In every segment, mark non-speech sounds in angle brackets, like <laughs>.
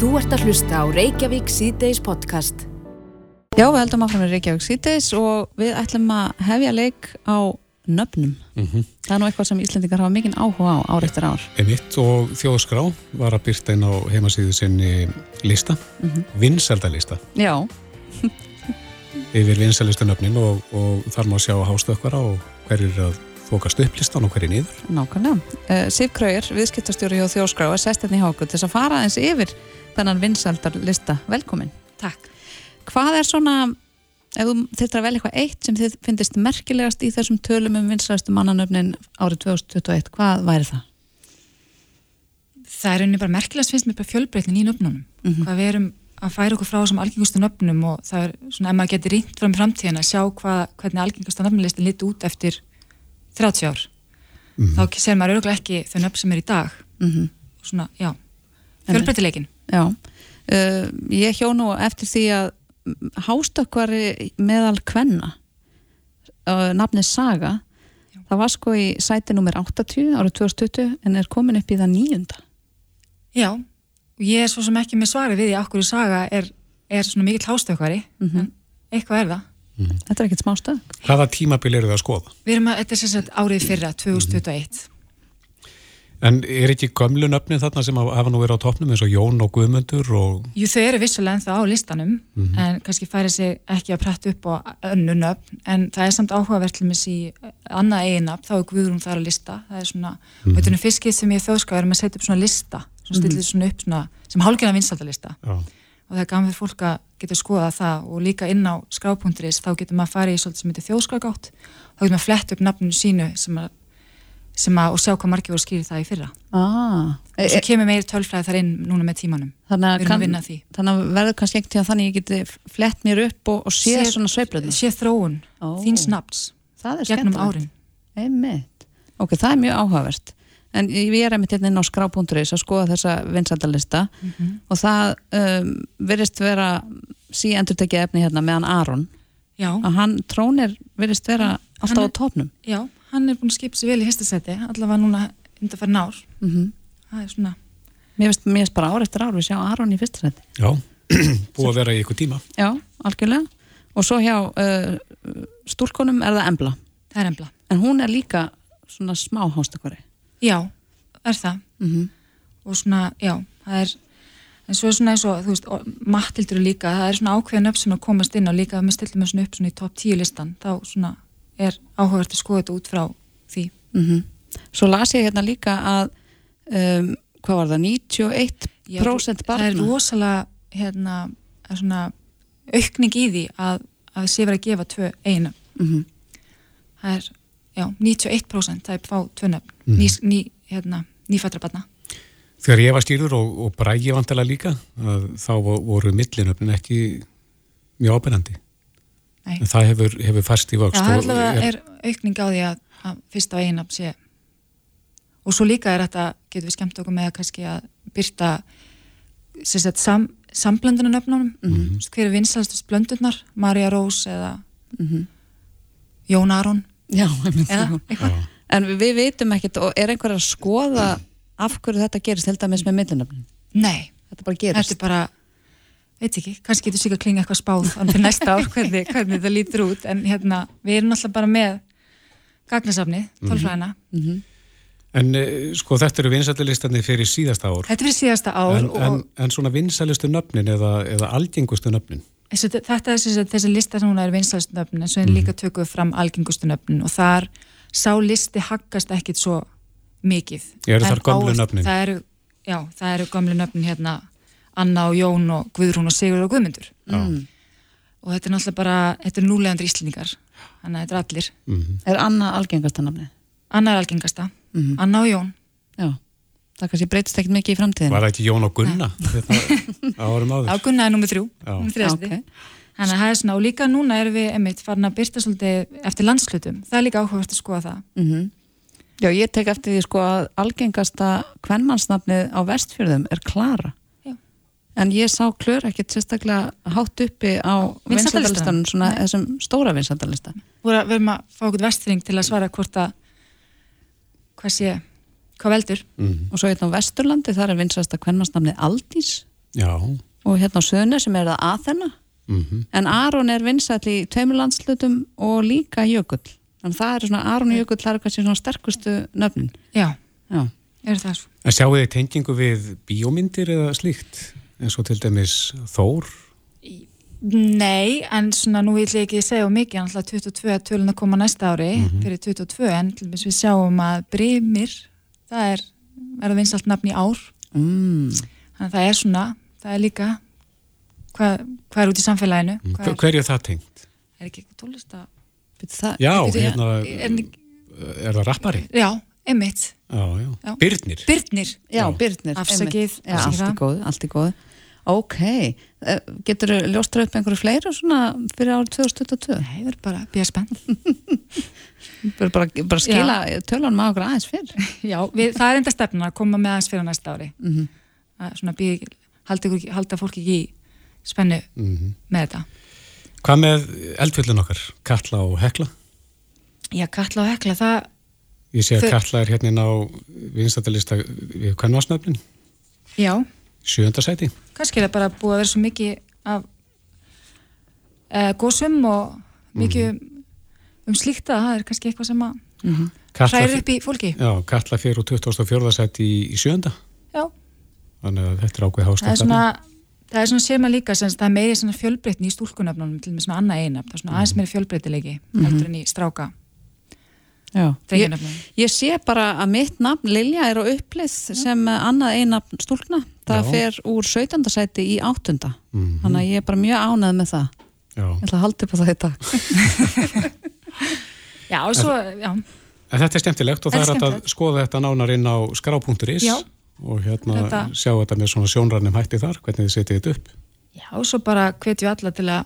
Þú ert að hlusta á Reykjavík síðdeis podcast. Já, við heldum áfram með Reykjavík síðdeis og við ætlum að hefja leik á nöfnum. Mhm. Það er nú eitthvað sem Íslendingar hafa mikinn áhuga á ár eftir ár. Emitt og þjóðskrá var að byrta inn á heimasíðu sinni lista, mm vinsældalista Já, <laughs> yfir vinsælistu nöfnin og, og þar má sjá hástökkvara og hverjir eru að þókast upp listan og hverjir niður. nákvæmlega. Uh, Sif Krauer, viðskiptastjóri hjá Þjóskrá, er sest hérna í háku til þess að fara eins yfir þennan vinsældarlista. Velkomin. Takk. Hvað er svona, ef þú þurftir að velja eitthvað eitt sem þið finnist merkilegast í þessum tölum um vinsælistu mannanöfnin árið 2021, hvað væri það? Það er unni bara merkilegast finnst mér bara fjölbreytnin í nöfnunum. Hvað við erum að færa okkur frá þessum algengustu nöfnum og það er svona, ef maður getur rýnt fram í framtíðin að sjá hvað, hvernig algengustu nöfnulistin liti út eftir 30 ár. Þá ser maður örgulega ekki þau nöfn sem er í dag. Mm Og Svona, já, fjölbreytileikin. Já, uh, ég hjó nú eftir því að hástökkvari meðal kvenna uh, nafnið Saga. Það var sko í sæti nummer 80 árið 2020 en er komin upp í það nýjunda Já, og ég er svo sem ekki með svari við því að okkur saga er, er svona mikill hástökkvari, en eitthvað er það. þetta er ekkert smá stöð Hvaða tímabil eru það að skoða? Við erum að, þetta er sem sagt árið fyrra, 2021. En er ekki gömlu nöfnin þarna sem hafa nú verið á toppnum eins og Jón og Guðmundur og Jú, þau eru vissulega ennþá á listanum en kannski færi sig ekki að pretta upp á önnu nöfn, en það er samt áhugavert til mis í annað eiginab þá er Guðrún þar að lista, það er svona er nú fyrst skipt sem ég þjóðskaf erum að setja upp svona lista, svona stillið svona upp svona, sem hálfgjörna vinsaldalista og það er fyrir fólk að geta skoða það og líka inn á skrápunkturis þá getur maður að fara í svolítið sem heitir þjóðskafgátt þá getur maður að fletta upp nafninu sínu sem að, sem að og sjá hvað margir voru skýrið það í fyrra. Ah, og svo kemur meiri tölfræði þar inn núna með tímanum. Þannig, við erum að því. þannig að verður kannski ekkert til að þannig ég geti flett mér upp og, og sé Séð- svona sveiflöðin sé þróun, Ó. þín er gegnum árin. Ok, það er mjög áhugavert. En ég er einmitt hérna inn á skrá.is að skoða þessa vinsaldalista og það um, virðist vera síendur tekið efni hérna meðan Aron. Já, að hann trónir virðist vera alltaf Hann á topnum. já, hann er búin að skipa sér vel í fyrsta seti allavega núna undarfæri nár Mm það er svona, Mér finnst mér finnst bara ár eftir ár við sjá Aron í fyrsta seti. já, <clears throat> búið að vera í ykkur tíma. Já, algjörlega. Og svo hjá uh, stúlkonum er það Embla. það er embla En hún er líka svona smá hástakvari. Já, er það Mm og svona, já, það er en svo er svona eins og, þú veist, er líka, það er svona ákveðin upp sem að komast inn og líka að við stillum svona upp svona í top 10 listan þá svona er áhugavert að skoða þetta út frá því. -hmm. Svo las ég hérna líka að um, hvað var það, 91% Já, það barna. er rosalega hérna, er svona aukning í því að, að sé verið að gefa tvö einu mm það er, já, 91% það er fá tvö nöfn, ný, ný, hérna, nýfættra barna. Þegar ég var stýrður og, og brægi vantilega líka, að þá vo- voru millinöfnin ekki mjög ábyrjandi. Nei. En það hefur, hefur færst í vöxt. það er er aukning á því að, að fyrsta eiginab sé og svo líka er þetta, getur við skemmt okkur með að kannski að byrta sam, samblönduna nöfnunum. Mhm. hver er vinsalstust blöndurnar Marja Rós eða Mhm. Jón Aron? Já, eða en við, vitum ekkert og er einhver að skoða af hverju þetta gerist held að með millinöfnin Nei, þetta bara gerist. Þetta er bara veit ekki, kannski getur sig að klinga eitthvað spáð fyrir næsta ár hvernig, hvernig þetta lítur út en hérna, við erum alltaf bara með gagnasafni, tólfræðina Mhm. En eh, sko þetta eru vinsættilistarnir fyrir síðasta ár. Þetta er fyrir síðasta ár En, og en, en svona vinsælustu nöfnin eða, eða algengustu nöfnin? Þessi, þetta er þessi, lista sem hún er vinsalst nöfnin en svo er líka tökuð fram algengustu nöfnin og þar sá listi haggast ekkit svo mikið. Eru þar gömlu nöfnin? Það eru, já, það eru gömlu nöfnin hérna Anna og Jón og Guðrún og Sigur og Guðmundur. mm. Og þetta er náttúrulega bara, þetta er núlegandur íslendingar, þannig að þetta er allir. Mm er Anna algengasta nafni Anna er algengasta, Mhm. Anna og Jón. já, það kannski breytist ekkert mikið í framtíðin Var það ekki Jón og Gunna? Þetta, árum áður. Já, Gunna er nummið þrjú, Já. nummið þrjasti. Ok. Þannig að það er svona, og líka núna erum við, einmitt, farin að byrta svolítið eftir landslutum. Það er líka áhugavert að skoða það. Mhm. Já, ég tek eftir því sko að algengasta kvenmannsnafnið á vestfjörðum er Klara. En ég sá klör ekkert sérstaklega hátt uppi á vinsældalistanum, svona þessum stóra að við erum að fá okkur vestfyrring til að svara hvort að hvað sé, hvað veldur. Mm Og svo hérna á Vesturlandi, þar er vinsælasta kvenmannsnafnið Aldís. Já. og hérna á söðunni sem er það Aþena. Mm en Aron er vinsæll í tveimur landslutum og líka Jökull. Þannig að það eru svona Aron og Jökull það eru kannski svona sterkustu nöfnin. Já, Já, er það svo. En sjáu þið tengingu við bíómyndir eða slíkt? Eins og til dæmis Þór? Nei, en svona nú vil ég ekki segja of mikið, en alltaf 22 tölun að koma næsta ári fyrir 22, en til dæmis við sjáum að Brimir, það er, er það vinsalt nafn í ár, mm. þannig að það er svona, það er líka, hvað, hvað er út í samfélaginu? Hvað Hver, er, hverju er það tengt? er ekki eitthvað tónlist að, það, Já, bíddu, hérna, er, er það rappari? já. Já. Birnir? Birnir, Já. Birnir Afsakið, allt í það. Ok, getur þú ljóstra upp einhverju fleira svona fyrir árið 2022? nei, við erum bara að býja spenn. <laughs> Bara, bara, bara skila tölunum á okkur aðeins fyrr <laughs> Já, við, það er enda stefna að koma með aðeins fyrir næsta ári. mm Að svona býja, halda, halda fólki ekki í spennu Mm með þetta. Hvað með eldfjöldin okkar? Katla og Hekla? Já, Katla og Hekla, það, Ég sé að Þau- Katla er hérna á vinstættalista við kannvarsnöfnin, já, sjönda sæti. Kannski er það bara búið að vera svo mikið af uh, gósum og mikið um, um slíkt að það er kannski eitthvað sem að Katla, hræður upp í fólki. já, Katla fyrir úr 24. sæti í, í sjönda, Já, þannig að þetta er ákveð það er svona, það er svona sér maður líka, sem, það er meiri svona fjölbreytni í stúlkunöfnunum, til og með svona annað einab, það er svona aðeins meiri fjölbreytilegi, heldur en í stráka ég, ég sé bara að mitt nafn Lilja er á upplið sem annað einafn stúlkna það Já. fer úr 17. sæti í 8. Mhm. þannig að ég er bara mjög ánæð með það Já. ég ætla að halda upp á það dag <laughs> Já, og svo, já, En þetta er skemmtilegt og það Þetta er er að skoða þetta nánar inn á skrá.is og hérna Þetta- sjá þetta með svona sjónrænum hætti þar, hvernig þið setið þetta upp. já, og svo bara hvetju alla til að,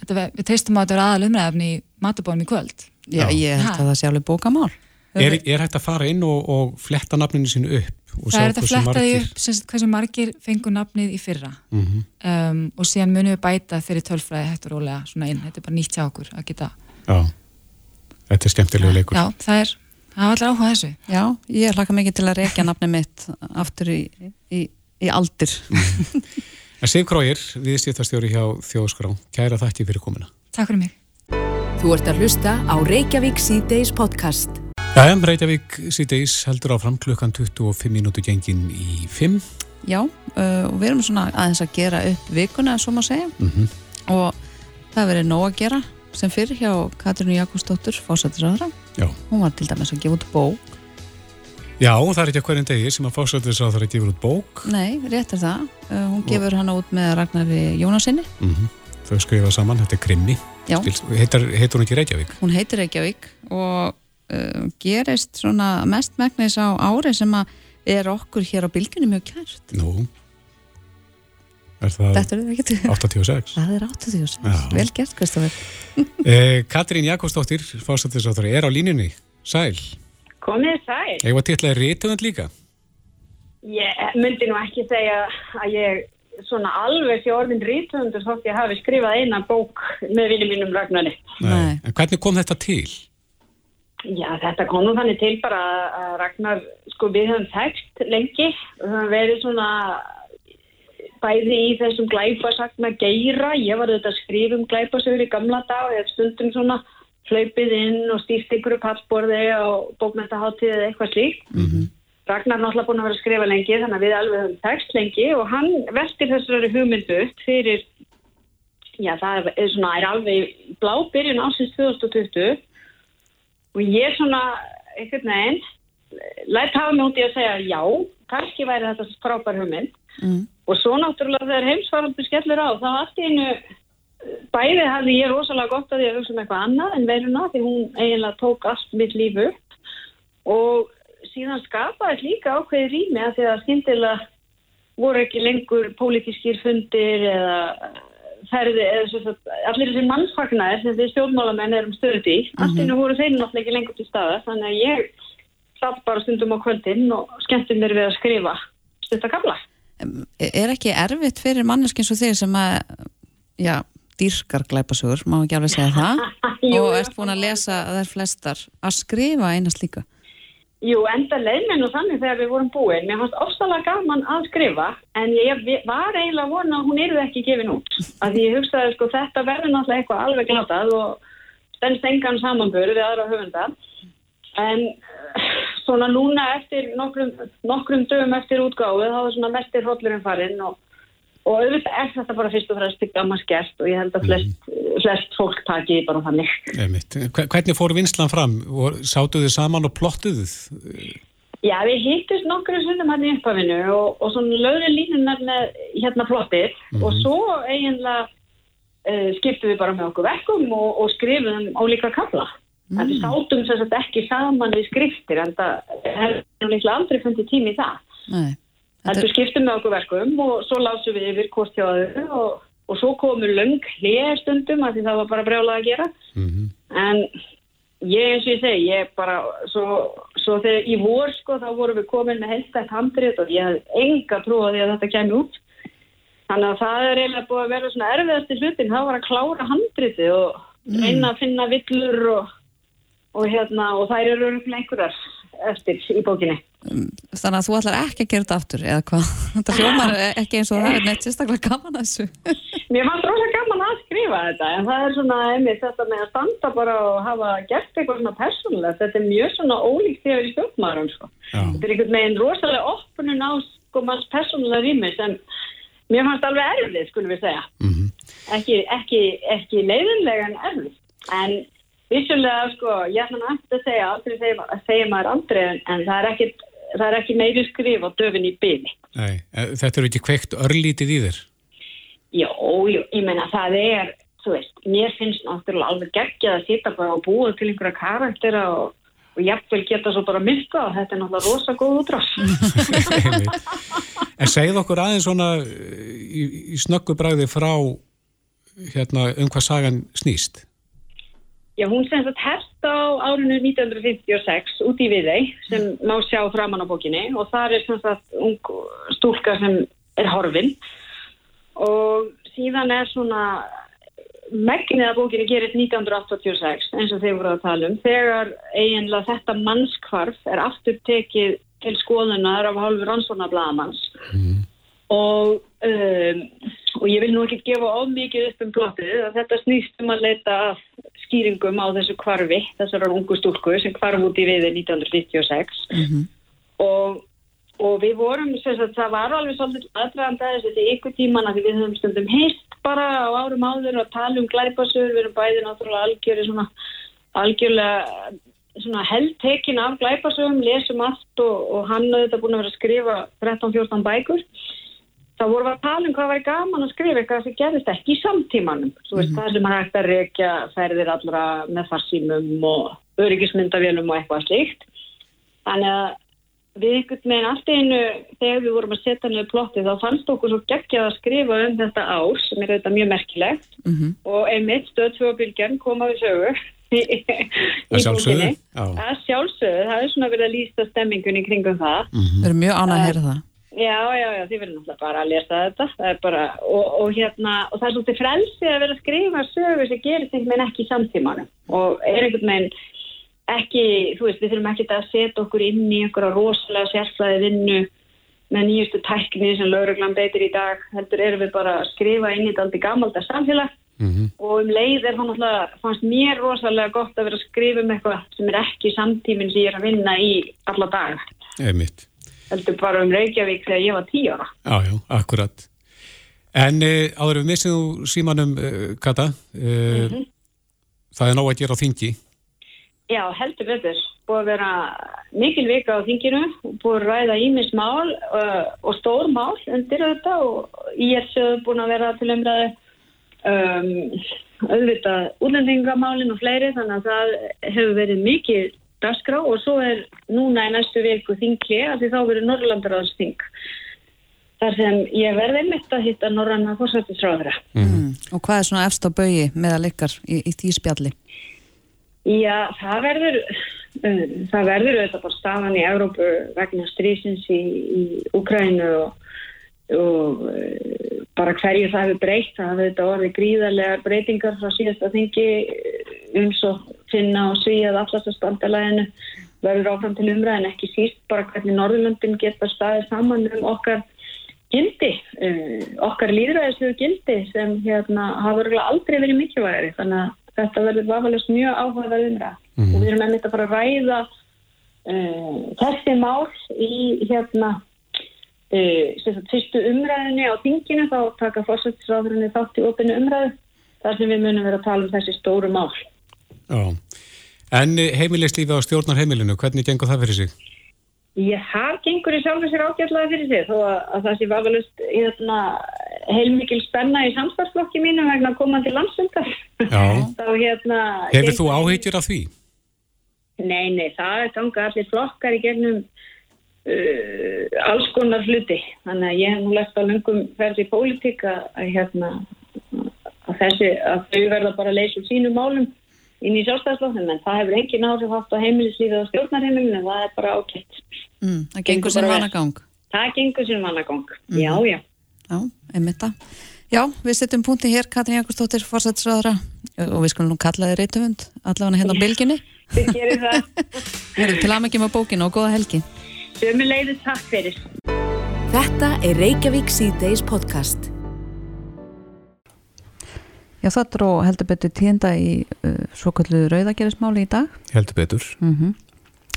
þetta, við, við teistum að þetta er aðal umræðafni í matabónum í kvöld. Já, Já. ég held að það sé alveg bókamál. Er, er hægt að fara inn og, og fletta nafninu sínu upp og Það er þetta hversu flettaði margir- upp sem sagt, hversu margir fengu nafnið í fyrra. Mhm. um, og síðan munum við bæta þeirri tölfræði hægt og rólega svona inn, þetta er bara nýtt hjá okkur að geta Já, þetta er skemmtilegu leikur. Já, það er, það var allir áhuga á þessu. Já, ég hlaka mikið til að reykja nafni mitt aftur í, í, í aldir En Sif Krógir, við stýttastjóri hjá Þjóðskrá, kæra þakki fyrir komuna. Takk fyrir mig Þú ert að hlusta á Reykjavík C-Days podcast. Jæja, Reykjavík síðdeis heldur áfram klukkan 25 mínútu gengin í 5. Já, uh, og við erum svona aðeins að gera upp vikuna, svo má segja Mm og það verið nóg að gera sem fyrir hjá Katrínu Jakobsdóttur fósættisraðra, Já. hún var til dæmis að gefa út bók Já, það er ekki að hverjum degi sem að að gefa út bók. nei, rétt er það, uh, hún gefur hana út með Ragnari Jónasinni Mm Þau skrifa saman, þetta er krimmi. Heitar, heitur hún ekki Reykjavík? hún heitir Reykjavík og uh, gerist svona mest megnis á ári sem að er okkur hér á bylgunni mjög kært Nú, er það þetta er ekki til 86? það er 80 Já. vel gert Kristofur Eh, Katrín Jakobsdóttir, fórsættisáþur, er á línunni. Sæl. Komið sæl. Ég var titlaði rítuðand líka. Ég myndi nú ekki segja að ég svona alveg sé orðin rítuðundur þótt ég hafi skrifað eina bók með vinni mínum Ragnari. Nei. En hvernig kom þetta til? Já, þetta kom nú þannig til bara að Ragnar, sko við höfum þekkt lengi og höfum verið svona bæði í þessum glæpasagna geira. Ég var auðvitað að skrifa um glæpasögur í gamla dag og ég hef stundum svona hlaupið inn og stýrt ykkur upp hallborði og bókmæntaháttíð eða eitthvað slíkt. Mhm. Ragnar er náttúrulega búin að vera að skrifa lengi þannig að við alveg höfum tekst lengi og hann veltir þessari hugmyndu upp fyrir, já það er svona, er alveg blá byrjun ásins 2020 og ég svona, einhvern veginn, lætt hafa mig út í að segja já, kannski væri þetta frábær hugmynd. Mm. og svo náttúrulega þegar heimsvaraldur skellur á þá allt í einu bæði hafði ég rosalega gott að að hugsa um eitthvað annað en veiruna því hún eiginlega tók allt mitt líf upp. Og síðan skapaði líka ákveði rými að því að skyndilega voru ekki lengur pólitískir fundir eða ferði eða svo að allir þessi mannsfagnar sem við stjórnmálamenn erum stöðut í allt í einu voru þeir náttúrulega ekki lengur til staða þannig að ég satt bara stundum á kvöldin og skemmti mér við að skrifa stuttakabla. er ekki erfitt fyrir manneskins og þig sem að já, dýrkar glæpasugur, má ekki alveg segja það? <laughs> Og ert búin að lesa þær flestar að skrifa einast líka Jú, enda leið mér nú þannig þegar við vorum búin. Mér fannst ofsalega gaman að skrifa en ég var eiginlega vona að hún yrði ekki gefin út. Að ég hugsaði sko þetta verður náttúrulega eitthvað alveg glátað og stennst engan samanböru við aðra höfunda. En svona núna eftir nokkrum, nokkrum dögum eftir útgáðu þá er svona mestir hollurinn farinn og og auðvitað er þetta bara fyrst og fremst gaman skert og ég held að flest, mm. flest fólk taki bara þannig. Einmitt. Hvernig fór vinslan fram? Sátuðu þið saman og plottuðu þið? Já, við hittist nokkru sundum hann í uppafinu og, og svona lögðu línunar með hérna plottið mm og svo eiginlega uh, skiptum við bara með okkur vekkum og, og skrifum ólíka kalla. Mm. En við sátum þess að ekki saman við skriftir en það hefur aldrei fundið tími í það. Nei. Þetta skiptum með okkur verkum og svo lásum við yfir hvort hjá þau og, og svo komur löng hlið stundum að því það var bara brjálað að gera. Mm -hmm. En ég eins og ég segi, ég bara, svo, svo þegar í vor sko þá vorum við komin með helstætt handrið og ég hef enga trú að þetta kemur út. Þannig að það er eiginlega búið að vera svona erfiðasti hlutin, það var að klára handriði og mm. reyna að finna villur og, og hérna og þær eru einhverjar eftir í bókinni. Þannig að þú ætlar ekki að gera þetta aftur eða hvað? <laughs> Þetta hljómar <laughs> ekki eins og það er neitt sérstaklega gaman að þessu. <laughs> Mér fannst rosalega gaman að skrifa þetta en það er svona einmitt þetta með að standa bara og hafa gert eitthvað svona persónulegt. Þetta er mjög svona ólíkt þegar í stjórnmaðurum sko. Þetta er einhvern veginn rosalega opnun á sko manns persónulega rými sem mér fannst alveg erfið skulum við segja. Mm -hmm. ekki, ekki, ekki leiðinlega en erfið. En vissulega sko ég ætla náttúrulega að segja aldrei segja, segja maður aldrei en það er ekkit það er ekki meiri skrif á döfin í byli. Nei, eh, þetta eru ekki kveikt örlítið í þér? Jó, jó, ég menna það er, þú veist, mér finnst náttúrulega alveg geggjað að sýta bara og búa til einhverja karaktera og, og jafnvel geta svo bara myrka og þetta er náttúrulega rosa góð útráð. <laughs> en segð okkur aðeins svona í, í snöggubræði frá hérna um hvað sagan snýst? Já, hún sem sagt herst á árinu 1956 út í Viðei sem má sjá framann á bókinni. Og það er sem sagt ung stúlka sem er horfin. Og síðan er svona megnið að bókinni gerist 1986 eins og þeir voru að tala um. Þegar eiginlega þetta mannskvarf er aftur tekið til skoðunar af hálfur rannsónablaðamanns mm. og um, og ég vil nú ekki gefa of mikið upp um plottið að þetta snýst um að leita skýringum á þessu kvarfi þessar ungu stúlku sem kvarf út í viði 1996 mm -hmm. og, og við vorum sagt, það var alveg svolítið aðdraðandæðis þetta er ykkur tíman að við höfum stundum heist bara á árum áður að tala um glæpasögur, við erum bæði náttúrulega algjörði svona algjörlega svona heldtekin af glæpasögum lesum allt og, og hann auðvitað búin að vera að skrifa 13-14 bækur þá vorum við að tala um hvað væri gaman að skrifa eitthvað sem gerðist ekki í samtímanum. Þú veist, mm. það sem hægt að reykja ferðir allra með farsímum og öryggismyndavélum og eitthvað slíkt. Þannig að við ykkur með allt einu þegar við vorum að setja niður plotti þá fannst okkur svo geggjað að skrifa um þetta ár sem er þetta mjög merkilegt. Mm -hmm. og einmitt stöðsvögubilgjarn kom að við sögu. <laughs> Í bókinni. Að sjálfsögðu, það er svona verið að lísta stemmingunni kringum það. Mm -hmm. Já, já, já, þið verður náttúrulega bara að lesa þetta. Það er bara, og, og hérna og það er svolítið frelsi að vera að skrifa sögur sem gerist einhvern veginn ekki í samtímanum. Og er einhvern veginn ekki þú veist, við þurfum ekki að setja okkur inn í einhverja rosalega sérflæði vinnu með nýjustu tækni sem lauruglan beitir í dag, heldur erum við bara að skrifa inn í þetta aldrei gammalda samfélag. Mm -hmm. og um leið er það náttúrulega fannst mér rosalega gott að vera að skrifa um eitthvað sem er ekki samtíminn sem ég er að vinna í alla dag Eða mitt heldur bara um Reykjavík þegar ég var tíu ára. Já, já, akkurat. En e, áður við missið úr símanum, e, Kata, e, mm -hmm. það er ná að gera á þingi. Já, heldur betur. Búið að vera mikil vika á þinginu, búið að ræða ímismál og stór mál undir þetta og ég er sögð búin að vera til umræðu um, auðvitað útlendingamálinn og fleiri þannig að það hefur verið mikið dagskrá og svo er núna í næstu viku þingli að því þá verður Norrlandaráðsþing þar sem ég verði mitt að hitta Norranna fórsættisráðra. Mm. Og hvað er svona efst á baui meðal ykkar í, í því spjalli? Já, það verður uh, það verður auðvitað bara stafan í Európu vegna strísins í, í Ukrænu og, og uh, bara hverju það hefur breytt. Það hefur þetta orðið gríðarlegar breytingar frá síðasta þingi um svo finna og svíjað allastastbandalæðinu verður áfram til umræðin ekki síst bara hvernig Norðurlöndin geta staðið saman um okkar gildi, uh, okkar líðræðislu gildi sem hérna hafa aldrei verið mikilvægari. Þannig að þetta verður vafalast mjög áhugaverð umræð mm -hmm. og við erum ennett að fara að ræða uh, þessi mál í hérna fyrstu umræðinni á þinginu þá taka fórsættisráðurinn þátt í opinu umræðu þar sem við munum vera að tala um þessi stóru mál Já, en heimilislífi á stjórnar heimilinu, hvernig gengur það fyrir sig? Ég har gengur í sjálfur sér ágætlaði fyrir sig þó að, að það sé vafalust hérna, heilmikil spenna í samstagsflokki mínu vegna komandi landsundar. <laughs> hérna, Hefur þú áheitjur af því? Nei, nei, það er ganga allir flokkar í gegnum uh, alls konar hluti. Þannig að ég hef nú lefst á lungum ferði í pólitík að, hérna, að, þessi, að þau verða bara að leysa sínum málum inn í sjálfstæðslóknum en það hefur engin áhrif haft á heimilislífið og stjórnarheimilinu en það er bara ákveðt. Mm, það gengur sem vanagang. Það gengur sem vanagang, mm. já, já. Já, einmitt það. Já, við setjum punkti hér, Katrín Jakobsdóttir, fórsættisraðara og við skulum nú kalla þið reytuvund allavega hérna á bylginni. Við gerum það. <laughs> Við erum til aðmyggjum á bókinu og góða helgi. Sömulegðu takk fyrir. Þetta er Reykjavík C-Days podcast. Já, það dró heldur betur tíðenda í uh, svokallu rauðagerismáli í dag. Heldur betur. Mm -hmm.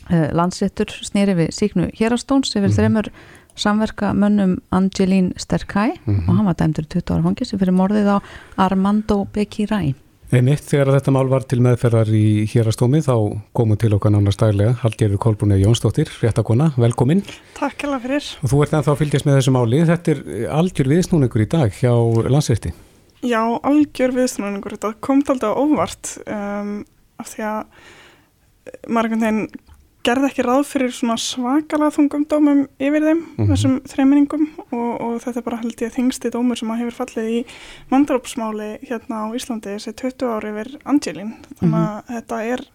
uh, Landsettur snýri við síknu hérastóns yfir mm -hmm. þreymur samverka mönnum Angelín Sterkæ mm -hmm. og hann var dæmdur 20 ára fangis fyrir morðið á Armando Bekiræ. Einmitt, þegar þetta mál var til meðferðar í hérastómi þá komum til okkar nána stælega Hallgerður Kolbrunni Jónsdóttir, réttakona, velkomin. Takk hella fyrir. Og þú ert ennþá að fylgjast með þessu máli. Þetta er algjör viðsnúningur í dag hjá landsretti. Já, algjör viðstunningur, þetta kom alltaf óvart um, af því að margum þeim gerði ekki ráð fyrir svona svakalega þungum dómum yfir þeim, mm -hmm. þessum þreiminningum og, og þetta er bara held ég þingsti dómur sem að hefur fallið í mandrópsmáli hérna á Íslandi þessi 20 ári yfir Angelín, þannig að mm -hmm. þetta er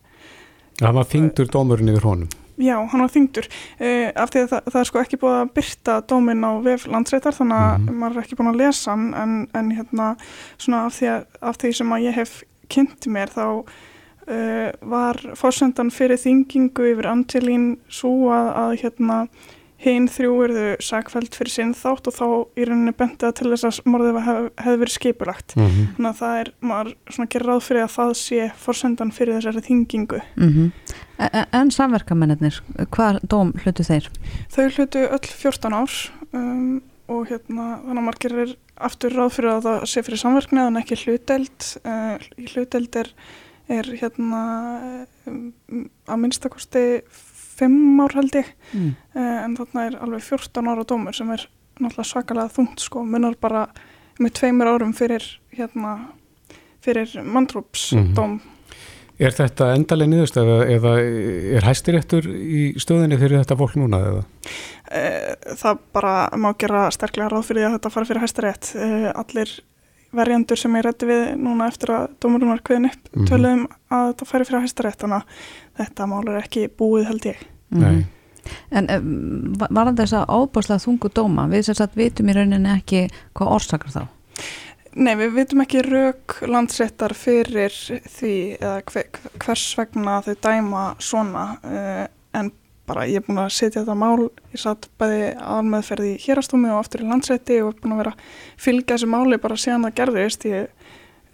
Það var þingdur dómurinn yfir honum Já, hann var þingdur uh, af því að það, það er sko ekki búið að byrta dómin á vef landsreitar þannig að mm -hmm. maður er ekki búin að lesa en, en hérna svona af því, að, af því sem að ég hef kynnt mér þá uh, var fórsendan fyrir þingingu yfir Angelín svo að, að hérna hinn þrjú eruðu sagfælt fyrir sinn þátt og þá í rauninni bendið til þess að morðið hef, hefði verið skipulagt mm -hmm. þannig að það er, maður svona gerir ráð fyrir að það sé fórsendan fyrir þessari þingingu mm -hmm. En, en samverkamennir, hvað dóm hlutu þeir? Þau hlutu öll 14 ár um, og hérna þannig að maður gerir aftur ráð fyrir að það sé fyrir samverkni en ekki hluteld uh, hluteld er, er hérna um, að minnstakosti fimm ár held ég mm. uh, en þarna er alveg 14 ára dómur sem er náttúrulega svakalega þungt sko, munnar bara með tveimur árum fyrir hérna fyrir mandrúpsdóm mm. Er þetta endaleg niðurst eða, er hæstiréttur í stöðinni fyrir þetta fólk núna eða? Uh, það bara má gera sterklega ráð fyrir að þetta fara fyrir hæstirétt allir verjandur sem ég rætti við núna eftir að dómurum var kveðin upp mm. töluðum að þetta færi fyrir hæstarétt þannig að þetta mál er ekki búið held ég mm. En um, var það þess að ábáslega þungu dóma við sem sagt vitum í rauninni ekki hvað orsakar þá? Nei, við vitum ekki rauk landsréttar fyrir því hver, hvers vegna þau dæma svona uh, en bara ég er búin að setja þetta mál ég satt bæði aðalmeðferði í hérastómi og aftur í landsrétti og er búin að vera fylgja þessu máli bara síðan það gerðist ég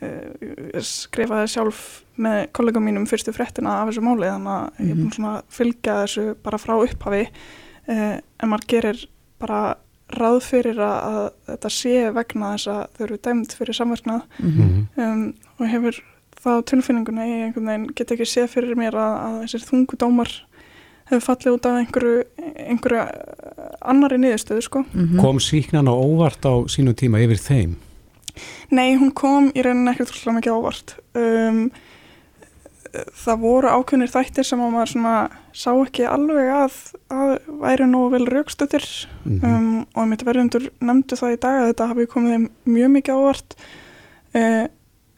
uh, skrifaði sjálf með kollegum mínum fyrstu frettina af þessu máli þannig að mm -hmm. ég er búin mhm. svona að fylgja þessu bara frá upphafi uh, en maður gerir bara ráð fyrir að, þetta sé vegna þess að þau eru dæmt fyrir samverknað mm -hmm. um, og hefur þá tilfinninguna ég get ekki séð fyrir mér að, að þessir þungu dómar hefur fallið út af einhverju, einhverju annari niðurstöðu sko. Mm -hmm. Kom síknan á óvart á sínu tíma yfir þeim? Nei, hún kom í rauninni ekkert svolítið mikið ávart. Um, það voru ákveðnir þættir sem að maður svona sá ekki alveg að, að væri nú vel raukstöttir mm -hmm. um, og mitt verðundur nefndu það í dag að þetta hafi komið þeim mjög mikið ávart uh,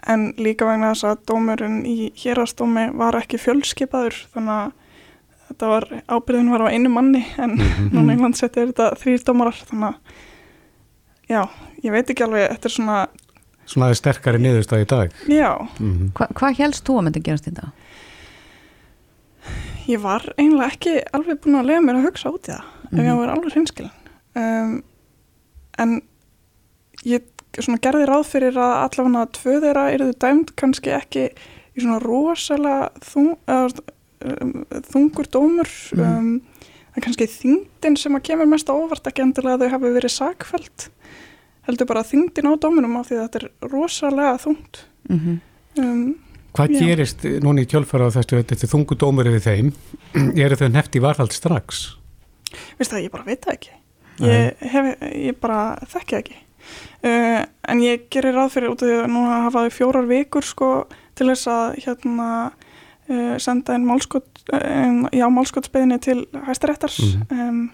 en líka vegna þess að dómurinn í hérastómi var ekki fjölskypaður þannig að þetta var, ábyrðin var á einu manni en mm <laughs> -hmm. núna í landsetti er þetta þrýr dómarar þannig að já, ég veit ekki alveg, þetta er svona Svona sterkari niðurstað í dag Já mm -hmm. Hva, Hvað helst þú að myndi gerast þetta? ég var einlega ekki alveg búin að lega mér að hugsa út í það mm -hmm. ef ég var alveg hreinskilin um, en ég svona gerði ráð fyrir að allavega tvö þeirra eruðu dæmt kannski ekki í svona rosalega þung, um, þungur dómur mm. um, en kannski þyngdin sem að kemur mest ávart ekki endilega að þau hafi verið sakfælt heldur bara þyngdin á dómunum af því að þetta er rosalega þungt mm -hmm. um, Hvað já. gerist núni í kjölfara á þessu þetta þungu dómur yfir þeim? <clears throat> Er þau nefti varhald strax? Vist það, ég bara veit það ekki. Ég, hef, ég bara þekki ekki. Uh, en ég gerir ráð fyrir út af því að nú hafaði fjórar vikur sko til þess að hérna senda einn málskot, uh, málskotsbeginni til hæstaréttar. Mm -hmm. um,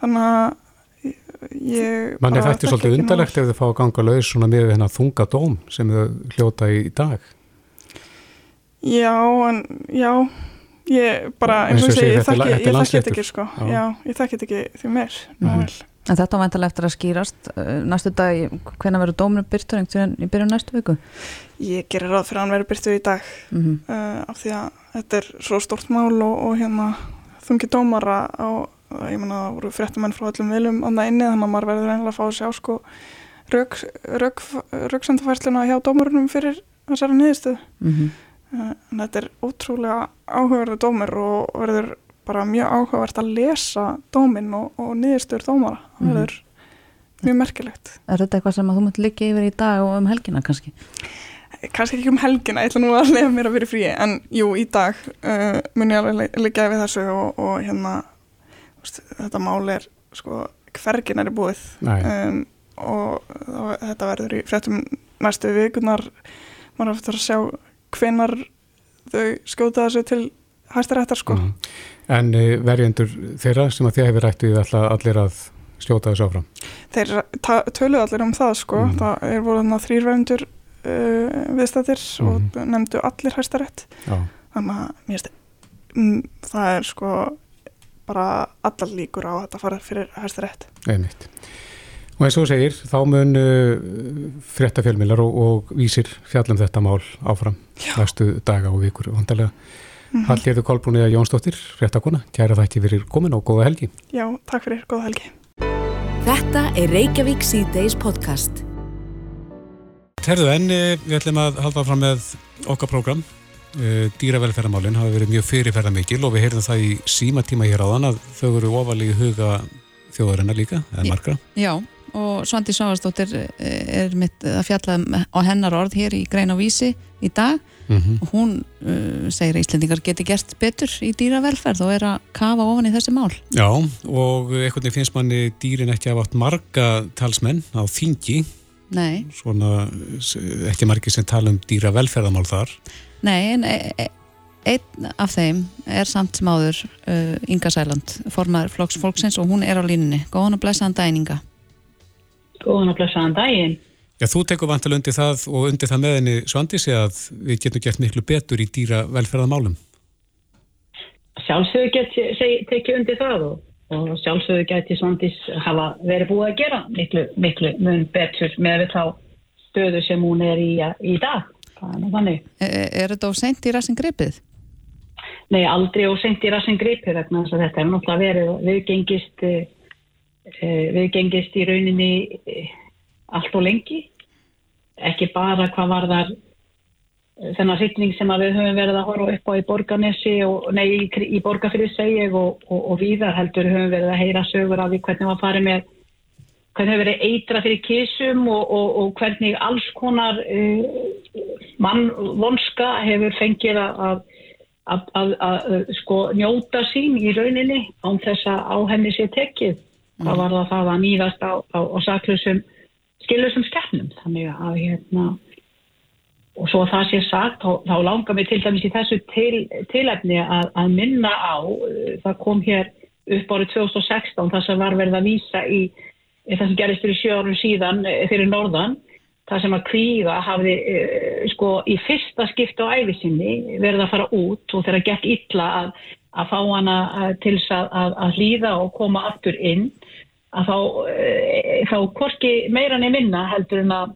þannig að ég... Man er þetta svolítið undarlegt ef þau fá að ganga laus svona með þennan þunga dóm sem þau hljóta í dag? Já, en já, ég bara, eins og ég segi, ég þekki þetta ekki sko, já, ég þekki þetta ekki því mér, mm -hmm. En þetta vantilega eftir að skýrast uh, næstu dag, hvena verður dóminu byrtur í byrjun næstu viku? Ég gerir ráð fyrir að hann verður byrtu í dag mm -hmm. uh, af því að þetta er svo stort mál og, og hérna þungi dómara á, ég menna það voru fréttamenn frá öllum viljum það inni þannig að maður verður reynilega að fá að sjá sko rauksendafærsluna hjá dómarunum fyrir þessari niðurstöðu mm -hmm. Eh, en þetta er ótrúlega áhugaverðu dómir og verður bara mjög áhugavert að lesa dómin og, og niðurstöður dómara það mhm. verður mm. mjög merkilegt Er þetta eitthvað sem að þú mútti liggja yfir í dag og um helgina kannski? Kannski ekki um helgina, ég ætla nú að <laughs> lega mér að vera frí en jú, í dag uh, mun ég alveg liggja yfir þessu og, og hérna veist, þetta mál er sko hvergin er í búið um, og þá, þetta verður í fréttum næstu vikunar maður eftir að sjá hvenar þau skjóta þessu til hæstarættar sko. Mm. En uh, verjendur þeirra sem að þið hefur rættið allir að skjóta þessu áfram? Þeir töluð allir um það sko, mm. það er voruð þarna þrýr verjendur uh, viðstættir mm. og mhm. nefndu allir hæstarætt þannig að mér finnst mm, það er sko bara allar líkur á að þetta fara fyrir hæstarætt. Einmitt. Og eins og segir, þá mun uh, fréttafjölmilar og, og vísir fjallum þetta mál áfram Já. næstu daga og vikur vandarlega. Mm -hmm. Halliðu Kolbrúniða Jónsdóttir, fréttakona, kæra þætti fyrir komin og góða helgi. Já, takk fyrir, góða helgi. Þetta er Reykjavík C-Days podcast. Terðu enni, við ætlum að halda fram með okkar program. Uh, dýravelferðamálinn hafa verið mjög fyrirferða mikil og við heyrðum það í síma tíma hér á þann að þau eru ofalegi huga þjóðarinnar líka, eða margra. Já, og Svandi Sávarsdóttir eh, er mitt að fjalla á hennar orð hér í Grein á Vísi í dag mm -hmm. og hún uh, segir að Íslandingar geti gert betur í dýravelferð og er að kafa ofan í þessi mál. Já, og einhvern veginn finnst manni dýrin ekki að hafa marga talsmenn á þingi Nei. Svona ekki margi sem tala um dýravelferðamál þar Nei, en e e einn af þeim er samt smáður uh, Inga Sæland, formar Flóks Fólksins og hún er á línunni. Góðan og blessaðan dæninga. Góðan og blessaðan daginn. Já, þú tekur vantilega undir það og undir það með henni Svandísi að við getum gert miklu betur í dýra velferðamálum. Sjálfsögur geti tekið undir það og, og sjálfsögur geti Svandís hafa verið búið að gera miklu, miklu mun betur með þá stöðu sem hún er í, í dag. Þannig. Er, er þetta á sent í rassin gripið? Nei, aldrei á sent í rassin gripið vegna þess að þetta er náttúrulega verið viðgengist Eh, við gengist í rauninni eh, allt og lengi. Ekki bara hvað var þar eh, þennan sittning sem við höfum verið að horfa upp á í Borganesi og nei, í, í Borgafyrir segjeg og, og, og víðar heldur höfum verið að heyra sögur af því hvernig var farið með hvernig hefur verið eitra fyrir kísum og hvernig alls konar uh, mannvonska hefur fengið að að sko njóta sín í rauninni án þess að á henni sé tekið mm. þá var það það að nýðast á, á, á saklusum skilusum skernum þannig að hérna og svo það sé sagt, þá, þá langar mig til dæmis í þessu til, tilefni að, að minna á, það kom hér upp árið 2016 það sem var verið að vísa í, það sem gerist fyrir sjö árum síðan eh, fyrir norðan, það sem að kvíða hafði uh, sko í fyrsta skipt á æfisinni verið að fara út og þeirra gekk illa að, að fá hana eh, til að, að hlýða og koma aftur inn að þá, þá korki meirann er minna heldur en að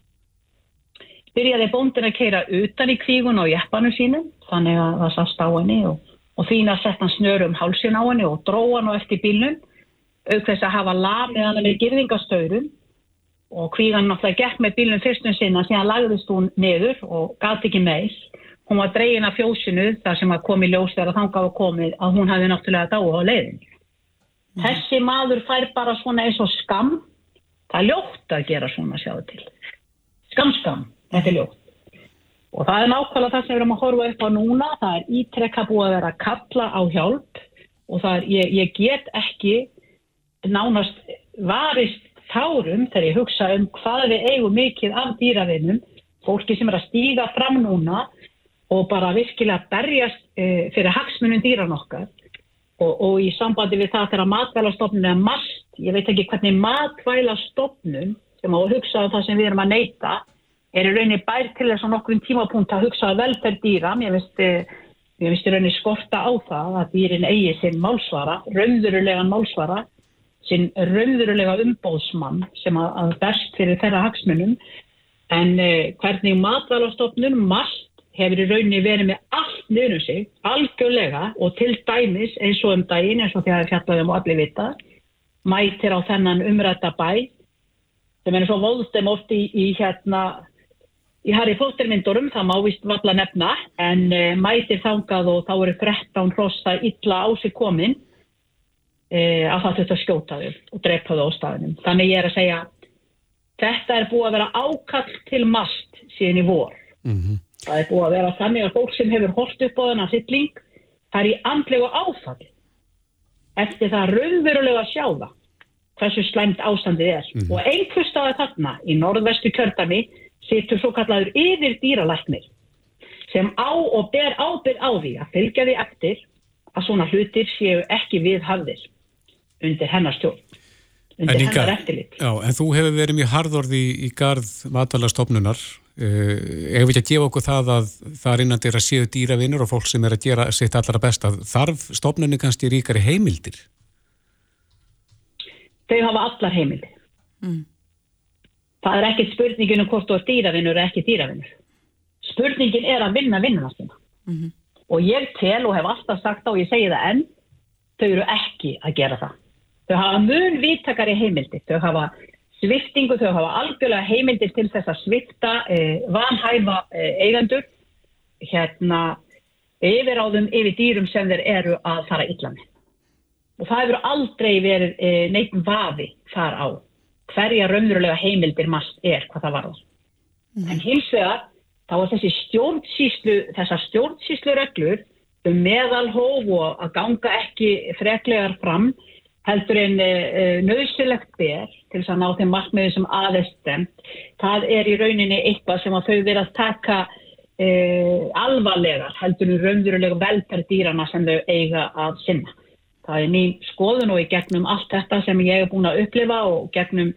byrjaði bóndin að keira utan í kvígun og jeppanum sínum þannig að það sást á henni og, og þína sett hann snöru um hálsin á henni og dróð hann á eftir bílnum auk þess að hafa lamið hann með girðingastöðurum og kvíðan náttúrulega gekk með bílnum fyrstum sinna síðan lagðist hún niður og gati ekki meis hún var dregin af fjósinu þar sem að komi ljós þegar þangað var komið að hún hafi náttúrulega dáið á leiðin mm. Þessi maður fær bara svona eins og skam það er ljótt að gera svona sjáðu til. Skam skam, þetta er ljótt. Og það er nákvæmlega það sem við erum að horfa upp á núna. Það er ítrekka búið að vera að kalla á hjálp og það er, ég, ég get ekki nánast varist tárum þegar ég hugsa um hvað við eigum mikið af dýravinnum fólki sem er að stíga fram núna og bara virkilega berjast e, fyrir hagsmunum dýran okkar og, og í sambandi við það þegar matvælastofnun er mast, ég veit ekki hvernig matvælastofnun sem á að hugsa um það sem við erum að neyta er í rauninni bær til þess að nokkur tímapunkt að hugsa velferð dýra, mér finnst ég finnst í rauninni skorta á það að dýrin eigi sinn málsvara, raunverulegan málsvara, sinn raunverulega umbóðsmann sem að, að best fyrir þeirra hagsmunum. En eh, hvernig matvælastofnun mast hefur í rauninni verið með allt niður um sig, algjörlega og til dæmis eins og um daginn eins og því að það fjallaðum og allir vita mætir á þennan umrætta bæ sem er svo volstum oft í, í hérna í Harry Potter myndurum, það má vist valla nefna en uh, mætir þangað og þá eru 13 hrossa illa á sig komin uh, að það þurft að skjóta þau og drepa þau á staðinum þannig ég er að segja þetta er búið að vera ákall til mast síðan í vor mm -hmm. Það er búið að vera þannig að fólk sem hefur hort upp á þennan sittling það er í andlegu áfall eftir það raunverulega að sjá það hversu slæmt ástandið er mm. og einhver staði þarna í norðvestu kjördami sittur svo kallaður yfir dýralæknir sem á og ber ábyrð á því að fylgja því eftir að svona hlutir séu ekki við hafðir undir hennar stjórn undir hennar eftirlit. Já, en þú hefur verið mjög harðorði í, í garð matalastofnunar Ef við ekki að gefa okkur það að það er innandir að séu dýravinnur og fólk sem er að gera sitt allra besta, þarf stofnunni kannski ríkari heimildir? Þau hafa allar heimildir. Mm. Það er ekkert spurningin um hvort þú er dýravinnur eða ekki dýravinnur. Spurningin er að vinna vinnuna sína. Mm -hmm. Og ég tel og hef alltaf sagt á og ég segi það enn, þau eru ekki að gera það. Þau hafa mun vittakari heimildir. Þau hafa sviftingu, þau hafa algjörlega heimildir til þess að svifta eh, vanhæfa eh, eigendur hérna yfir á þeim yfir dýrum sem þeir eru að fara illa með. Og það hefur aldrei verið eh, neitt vafi þar á hverja raunverulega heimildir mast er hvað það varður. Mm. En hins vegar þá er þessi stjórnsýslu, þessar stjórnsýslu reglur um meðalhóf og að ganga ekki freklegar fram heldur en uh, eh, nöðsilegt ber til þess að ná þeim markmiði sem aðeins stemt, það er í rauninni eitthvað sem að þau verða að taka uh, alvarlegar heldur en raunverulega velferð dýrana sem þau eiga að sinna. Það er mín skoðun og í gegnum allt þetta sem ég hef búin að upplifa og gegnum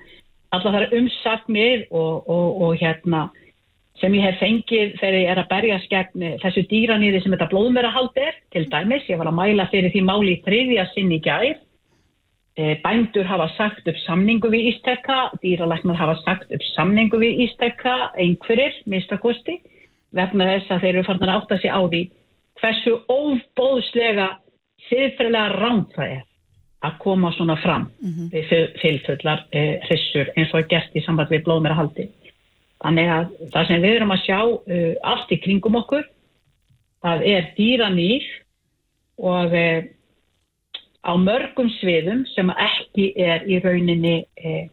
alla þar umsagnir og, og, og hérna sem ég hef fengið þegar ég er að berjast gegn þessu dýranýði sem þetta blóðmörahald er til dæmis. Ég var að mæla fyrir því máli í þriðja sinn í gæð bændur hafa sagt upp samningu við Ístekka, dýralæknar hafa sagt upp samningu við Ístekka, einhverjir, mistakosti, vegna þess að þeir eru farin að átta sig á því hversu óbóðslega siðferðilega rámt það er að koma svona fram mm -hmm. við fylgfullar eh, hrissur eins og er gert í samband við blóðmerahaldi. Þannig að það sem við erum að sjá uh, allt í kringum okkur, það er dýranýr og uh, á mörgum sviðum sem ekki er í rauninni eh,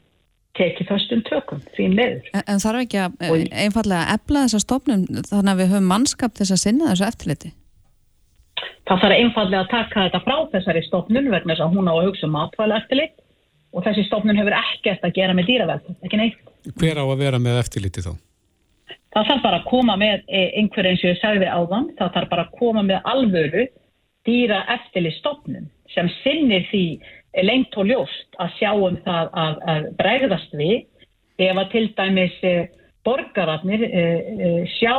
tekið föstum tökum því meður. En, en þarf ekki að og, einfallega efla þessa stofnum þannig að við höfum mannskap þess að sinna þessu eftirliti? Það þarf einfallega að taka þetta frá þessari stofnun vegna þess að hún á að hugsa um matvæla eftirlit og þessi stofnun hefur ekkert að gera með dýravelð, ekki neitt. Hver á að vera með eftirliti þá? Það þarf bara að koma með eh, einhver eins og ég sagði áðan, það þarf bara að koma með alvöru dýra eftirlit stofnun sem sinnir því lengt og ljóst að sjá um það að, að bregðast við ef að til dæmis eh, borgararnir eh, eh, sjá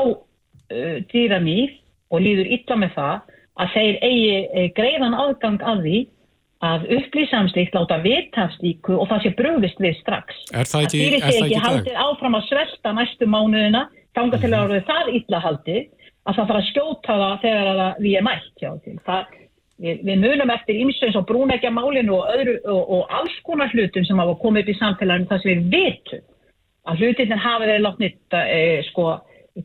dýramýr og líður illa með það að þeir eigi greiðan aðgang að því að upplýsamslikt láta vitafstíku og það sé bröðist við strax. Er það ekki, er það ekki, ekki haldið áfram að svelta næstu mánuðina, þángar til að mm. það illa haldið að það þarf að skjóta það þegar það við er mætt hjá til. Það, við, við munum eftir ímsveins og brúnækja málinu og, öðru, og, og alls konar hlutum sem hafa komið upp í samfélaginu þar sem við vitum að hlutinir hafa verið látnið e, sko,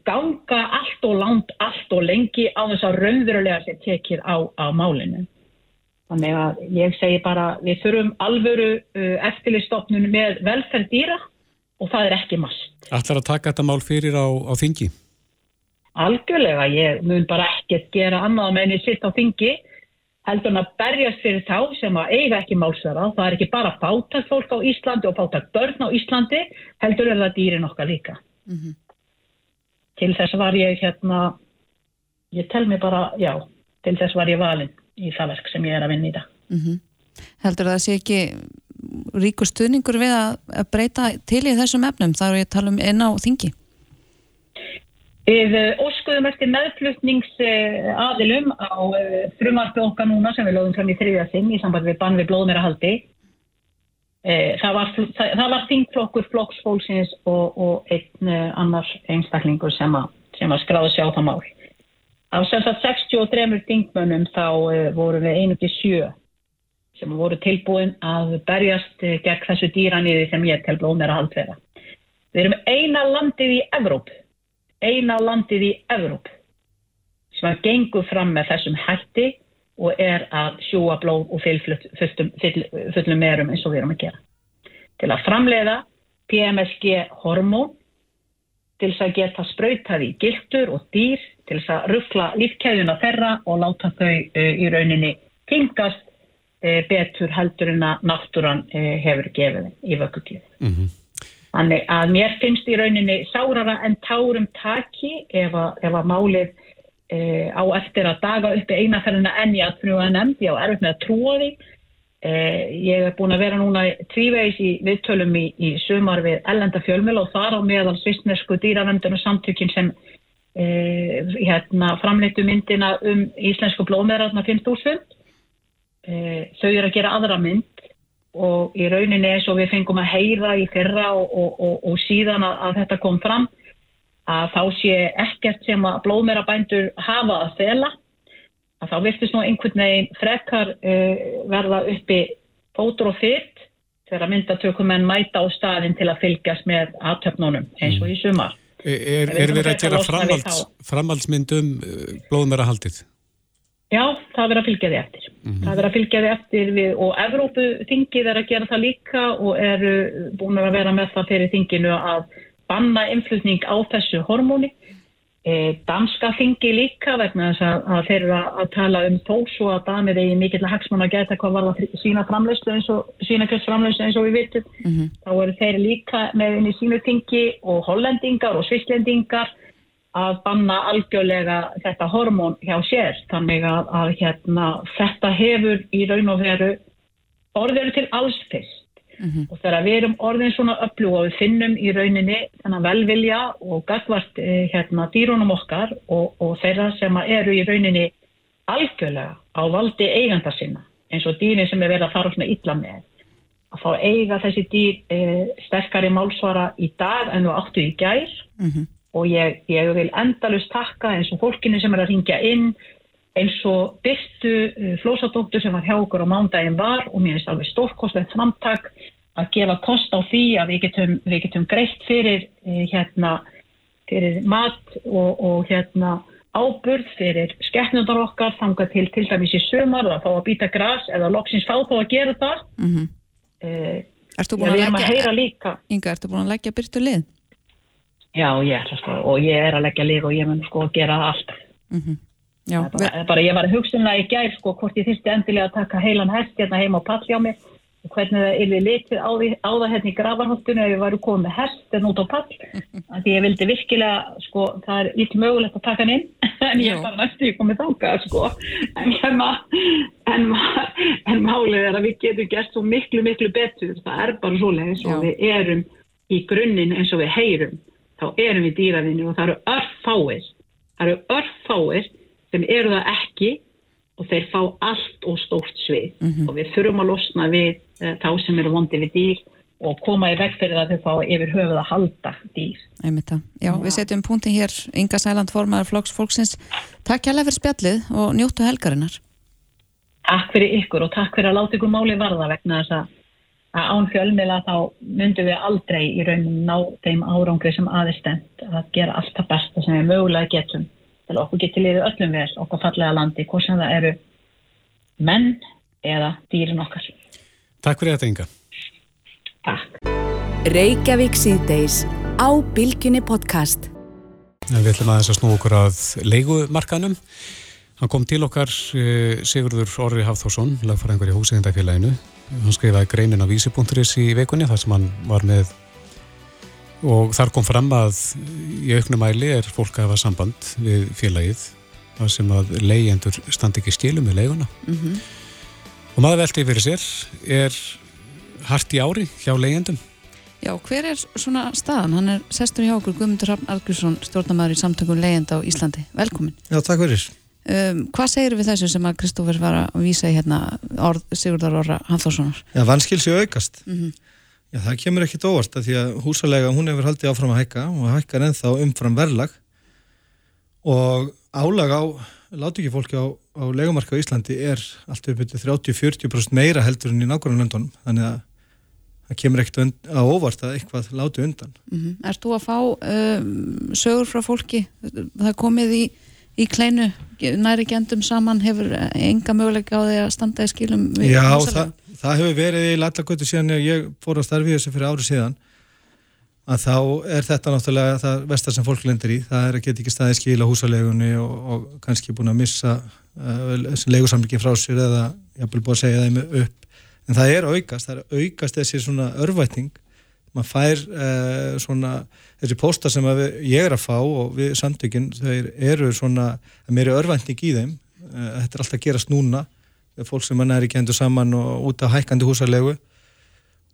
ganga allt og langt, allt og lengi á þess að raunverulega sér tekið á, á málinu. Þannig að ég segi bara við þurfum alvöru uh, eftirlistofnun með velferð dýra og það er ekki mast. Ætlar að taka þetta mál fyrir á, á þingi? Algjörlega, ég mun bara ekkert gera annað með henni sitt á þingi heldur hann að berjast fyrir þá sem að eiga ekki málsvara. Það er ekki bara fátagt fólk á Íslandi og fátagt börn á Íslandi heldur er það dýrin okkar líka. Mm -hmm. til þess var ég hérna ég tel mig bara, já til þess var ég valinn í það verk sem ég er að vinna í það mm -hmm. Heldur það sé ekki ríkur stuðningur við að, breyta til í þessum efnum? Þar er ég tala um einn á þingi Við eh, óskuðum eftir meðflutningsaðilum á eh, frumarfi okkar núna sem við lögum fram í þriðja sinn í samband við bann við blóðmerahaldi. Eh, það var, var þingflokkur flokksfólksins og, og einn annars einstaklingur sem að, að skráði sjá það mál. Á sem sagt 63 þingmönnum þá vorum við einu til sjö sem voru tilbúin að berjast gegn þessu dýraniði sem ég tel blóðmerahald vera. Við erum eina landið í Evrópu eina landið í Evróp sem að gengur fram með þessum hætti og er að sjúa blóð og fullum, fullum merum eins og við erum að gera. Til að framleiða PMSG hormón til þess að geta spröytað í giltur og dýr til þess að ruffla lífkæðuna þeirra og láta þau uh, í rauninni tingast uh, betur heldur en að náttúran uh, hefur gefið í vökkukíð. Mm -hmm. Þannig að mér finnst í rauninni sárara en tárum taki ef að, ef að málið e, á eftir að daga uppi einaferðina enn ég að trúa nefnd, ég á með að trúa því. E, ég hef búin að vera núna tvívegis í viðtölum í, í sumar við ellenda fjölmjöl og þar á meðal svistnesku dýravendun og samtökinn sem e, hérna, framleitu myndina um íslensku blóðmeðratna 5.000. E, þau eru að gera aðra mynd og í rauninni eins og við fengum að heyra í fyrra og, og, og, og síðan að, að þetta kom fram að þá sé ekkert sem að blóðmerabændur hafa að þela að þá virtist nú einhvern veginn frekar uh, verða uppi fótur og fyrrt þegar myndatökum en mæta á staðin til að fylgjast með aðtöfnunum eins og í sumar. Er, er verið að gera framhalds, framhaldsmyndum uh, blóðmerahaldið? Já, það verður að fylgja því eftir. Mm -hmm. Það verður að fylgja því eftir við, og Evrópu þingið er að gera það líka og eru búin að vera með það fyrir þinginu að banna influtning á þessu hormóni. E, danska þingi líka vegna þess að, að þeir eru að, tala um þó svo að damir eigi mikill að hagsmann að geta hvað var það sína framleyslu eins og sína kjöld framleyslu eins og við vitum. Mm -hmm. Þá eru þeir líka með inn í sínu þingi og hollendingar og svisslendingar að banna algjörlega þetta hormón hjá sér. Þannig að, að hérna, þetta hefur í raun og veru orðinu til alls fyrst. Mm -hmm. og þegar við erum orðin svona öllu og við finnum í rauninni þennan velvilja og gagvart eh, hérna, dýrunum okkar og, og þeirra sem eru í rauninni algjörlega á valdi eiganda sinna eins og dýrin sem er verið að fara svona illa með. Að fá eiga þessi dýr e, sterkari málsvara í dag en þú áttu í gær. Mm -hmm og ég, ég vil endalust takka eins og fólkinu sem er að ringja inn eins og byrstu uh, flósadóttur sem var hjá okkur á mándagin var og mér finnst alveg stórkostlegt framtak að gefa kost á því að við getum, við getum greitt fyrir, uh, hérna, fyrir mat og, og hérna, áburð fyrir skeppnundar okkar þanga til til dæmis í sömar að fá að býta græs eða loksins fá þá að gera það. Mm -hmm. uh, Ertu búin að, að leggja, Inga, ertu búin að leggja byrtu lið? Já, ég er sko, og ég er að leggja líf og ég mun sko að gera allt. Mm -hmm. Já, bara, bara ég var að hugsunlega í gær sko hvort ég þýrsti endilega að taka heilan hest hérna heima á pall hjá mig og hvernig það ylvi litið á, því, á það hérna í gravarhóttunni ef ég var komið með hest en út á pall. <laughs> Því ég vildi virkilega sko, það er lítið mögulegt að taka hann inn <laughs> en ég er bara næstu ég komið þákað sko. En, hérna, en, en málið er að við getum gert svo miklu miklu betur. Það er bara svo leiðis og við erum í grunninn eins og við heyrum þá erum við dýravinni og það eru örfáir það eru örfáir sem eru það ekki og þeir fá allt og stórt svið mm -hmm. og við þurfum að losna við uh, þá sem eru vondi við dýr og koma í veg fyrir að þau fá yfir höfuð að halda dýr. Það. Já, við setjum punktin hér, Inga Sæland, formaður Flokks Fólksins. Takk hjálpa fyrir spjallið og njóttu helgarinnar. Takk fyrir ykkur og takk fyrir að láta ykkur máli varða vegna þess að að án fjölmila þá myndum við aldrei í rauninu ná þeim árangri sem aðeins að gera allt það besta sem við mögulega getum til okkur getur liðið öllum við okkur fallega landi, hvort sem það eru menn eða dýrin okkar. Takk fyrir þetta Inga. Takk. Reykjavík síðdeis á Bilginni podcast. Við ætlum aðeins að snú okkur að leigumarkanum. Hann kom til okkar eh, Sigurður Orri Hafþórsson, lagfæringar í húsegindafélaginu hann skrifaði greinin á vísi.is í vekunni þar sem hann var með og þar kom fram að í auknumæli er fólk að hafa samband við félagið þar sem að leyendur standi ekki stílum við leiguna mm -hmm. og maður veldi fyrir sér er hart í ári hjá leyendum Já, hver er svona staðan? Hann er sestur hjá okkur Guðmundur Raffn Argrísson, stjórnamaður í samtökum leyenda á Íslandi. Velkomin. Já, takk fyrir. Um, hvað segir við þessu sem að Kristófur var að vísa í hérna orð Sigurdar Orra Hanþórssonar? Já, vanskilsi aukast. Mm -hmm. Já, það kemur ekkit óvart að því að húsalega hún hefur haldið áfram að hækka og hækkar ennþá umfram verðlag og álag á láti ekki fólki á, á legumarka á Íslandi er allt uppið 30-40% meira heldur enn í nákvæmlega löndunum þannig að það kemur óvart að eitthvað láti undan. Mm -hmm. Erst þú að fá um, sögur frá fólki? Það komið í í kleinu næri gendum saman hefur enga möguleika á því að standa í skilum Já, það, það hefur verið í Lallagötu síðan ég fór að starfi þessu fyrir árið síðan. Að þá er þetta náttúrulega það vestar sem fólk lendir í, það er að geta ekki staðið skil á húsalegunni og, og kannski búin að missa uh, legusamlingin frá sér eða ég haf búin að segja þeim upp. En það er aukast, það er aukast þessi svona örvætning maður fær uh, svona þessi pósta sem við, ég er að fá og við samtökinn, þeir eru svona mér er örvending í þeim. Uh, þetta er alltaf að gerast núna. Fólk sem mann er ekki endur saman og út af hækkandi húsarlegu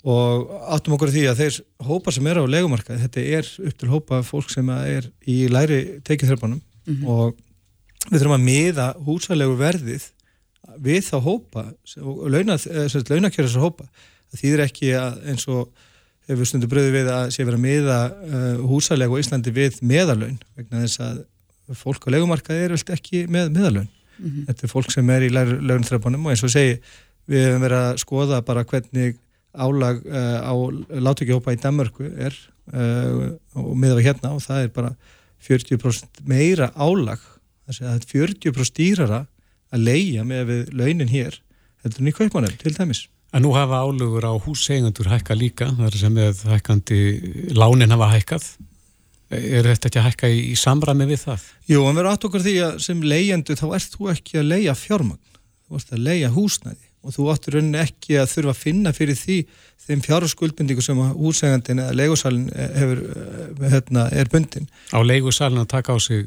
og áttum okkur því að þeir hópa sem eru á legumarkaði, þetta er upp til hópa fólk sem er í læri tekið-þörpunum mm -hmm. og við þurfum að miða húsarlegu verðið við þá hópa og launakjörðis að hópa. Það þýðir ekki að eins og hefur stundu bröðu við að sé verið að miða uh, húsalega á Íslandi við meðalögn vegna þess að fólk á legumarkaði er vel ekki með meðalögn mm -hmm. þetta er fólk sem er í lögnþrepunum og eins og segi við hefum verið að skoða bara hvernig álag uh, á látökihópa í Danmarku er uh, og miða við hérna og það er bara 40% meira álag. Þess að það er 40% dýrara að leia með við launin hér heldur nýja kaupmanum til dæmis En nú hafa álugur á hússegundur hækka líka, þar sem með hækkandi lánin hafa hækkað. Er þetta ekki að hækka í, í samræmi við það? Jú, en verður átt okkur því að sem leyendu þá ert þú ekki að leia fjármagn. Þú ert að leia húsnæði og þú áttur rauninni ekki að þurfa að finna fyrir því þeim fjárhúskuldbindingu sem húsegandin eða leigusalinn hefur, eh, hérna, er bundin. Á leigusalinn að taka á sig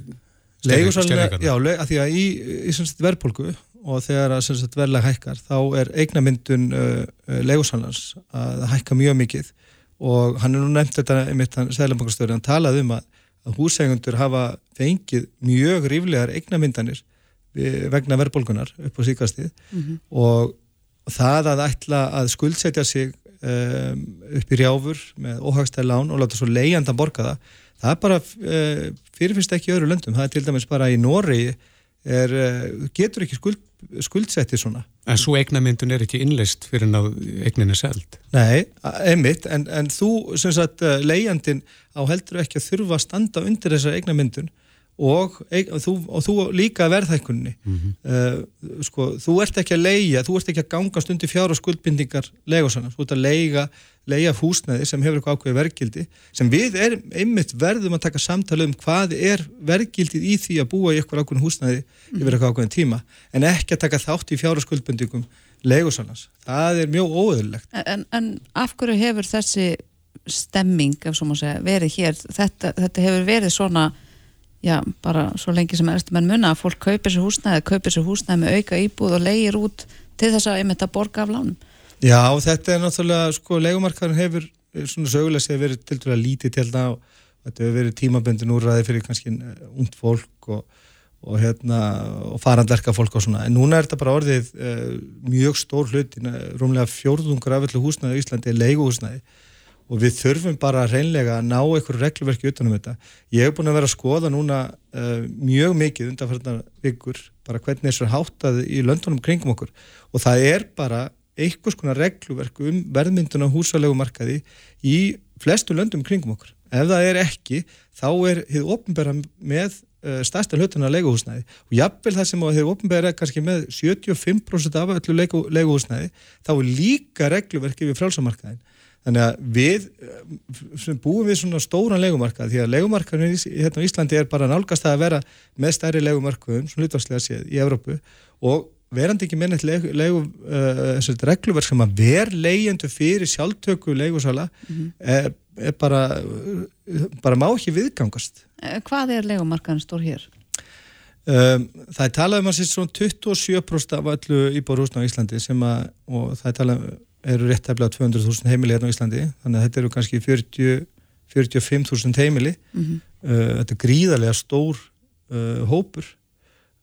styrringarna? Já, að því að í, í, í verðbólgu og þegar að verðlag hækkar þá er eignamyndun uh, uh legusalans að hækka mjög mikið. Og hann er nú nefnt þetta einmitt hann Sælabankarstöður, hann talaði um að, að húsægundur hafa fengið mjög ríflegar eignamyndanir vegna verðbólkunar upp á síkastið mm -hmm. og það að ætla að skuldsetja sig um, upp í rjáfur með óhagstæði lán og láta svo leiðandan borga það það er bara uh, fyrirfyrst ekki öðru löndum, það er til dæmis bara í Nóri er, uh, getur ekki skuld skuldsetti svona. En svo eignamyndun er ekki innleist fyrir að eignin er seld? Nei, einmitt, en, en þú, sem sagt, eh, leiðandin á heldur ekki að þurfa að standa undir þessa eignamyndun og, og, þú, og þú líka verðhækkunni mm -hmm. uh, sko, þú ert ekki að leia, þú ert ekki að gangast undir fjár og skuldbindingar legosannar, þú ert að leiga leia fúsnaði sem hefur eitthvað ákveði verðgildi sem við er einmitt verðum að taka samtala um hvað er verðgildið í því að búa í eitthvað ákveðin húsnaði mm. yfir eitthvað ákveðin tíma en ekki að taka þátt í fjár og skuldbindingum legosannars, það er mjög óöðulegt en, en af hverju hefur þessi stemming, segja, verið hér þetta, þetta hefur verið svona já, bara svo lengi sem erstu menn munna að fólk kaupir sér húsnæði, kaupir sér húsnæði með auka íbúð og leigir út til þess að einmitt að borga af lánum. Já, þetta er náttúrulega, sko, leikumarkaðin hefur svona sögulega séð verið til dæla lítið til það og þetta hefur verið tímaböndin úrraði fyrir kannski ungd fólk og, og hérna, og farandverka fólk og svona, en núna er þetta bara orðið uh, mjög stór hlut, rúmlega fjórðungur af öllu húsnæði í Íslandi er leiguhúsnæði. Og við þurfum bara reynlega að ná einhverju reglverki utanum þetta. Ég hef búin að vera að skoða núna uh, mjög mikið undanferðnar vikur, bara hvernig þessu háttað í löndunum kringum okkur. Og það er bara einhvers konar reglverk um verðmynduna húsalegu markaði í flestu löndum kringum okkur. Ef það er ekki, þá er þið ofnbæra með uh, stærsta hlutuna leguhúsnæði og jafnvel það sem þið ofnbæra kannski með 75% af öllu leguhúsnæði, þá er líka reglverki við frálsamarkaðin Þannig að við sem búum við svona stóran legumarkað því að legumarkaðin hérna á Íslandi er bara nálgast að vera með stærri legumarkaðum svona hlutvarslega séð í Evrópu. Og verandi ekki minnett uh, regluverk sem að ver leyendu fyrir sjálftöku legusala mm -hmm. er, er bara bara má ekki viðgangast. Eh, hvað er legumarkaðin stór hér? Um, það er talað um að svona 27% af öllu íbúrúsna á Íslandi sem að, og það er talað um eru réttæflega 200.000 heimili hérna á Íslandi þannig að þetta eru kannski 45.000 heimili mm -hmm. uh, þetta er gríðarlega stór uh, hópur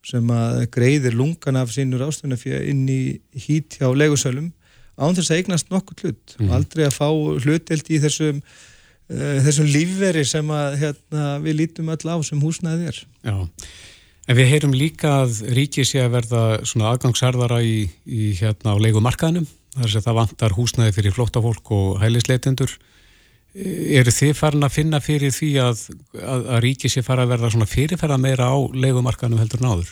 sem að greiðir lungan af sínur ástöðuna fyrir inn í hít hjá legusölum án þess að eignast nokkur hlut. Mm -hmm. aldrei að fá hluteld í þessum uh, þessum lífveri sem að hérna, við lítum öll á sem húsnæði er. Já. En við heyrum líka að ríkið sé að verða svona aðgangsarðara í, í hérna á leikumarkaðnum þar sem það vantar húsnæði fyrir flóttafólk og hælisleitendur eru þið farin að finna fyrir því að, að, að ríki sé fara að verða svona fyrirferða meira á leikumarkanum heldur náður?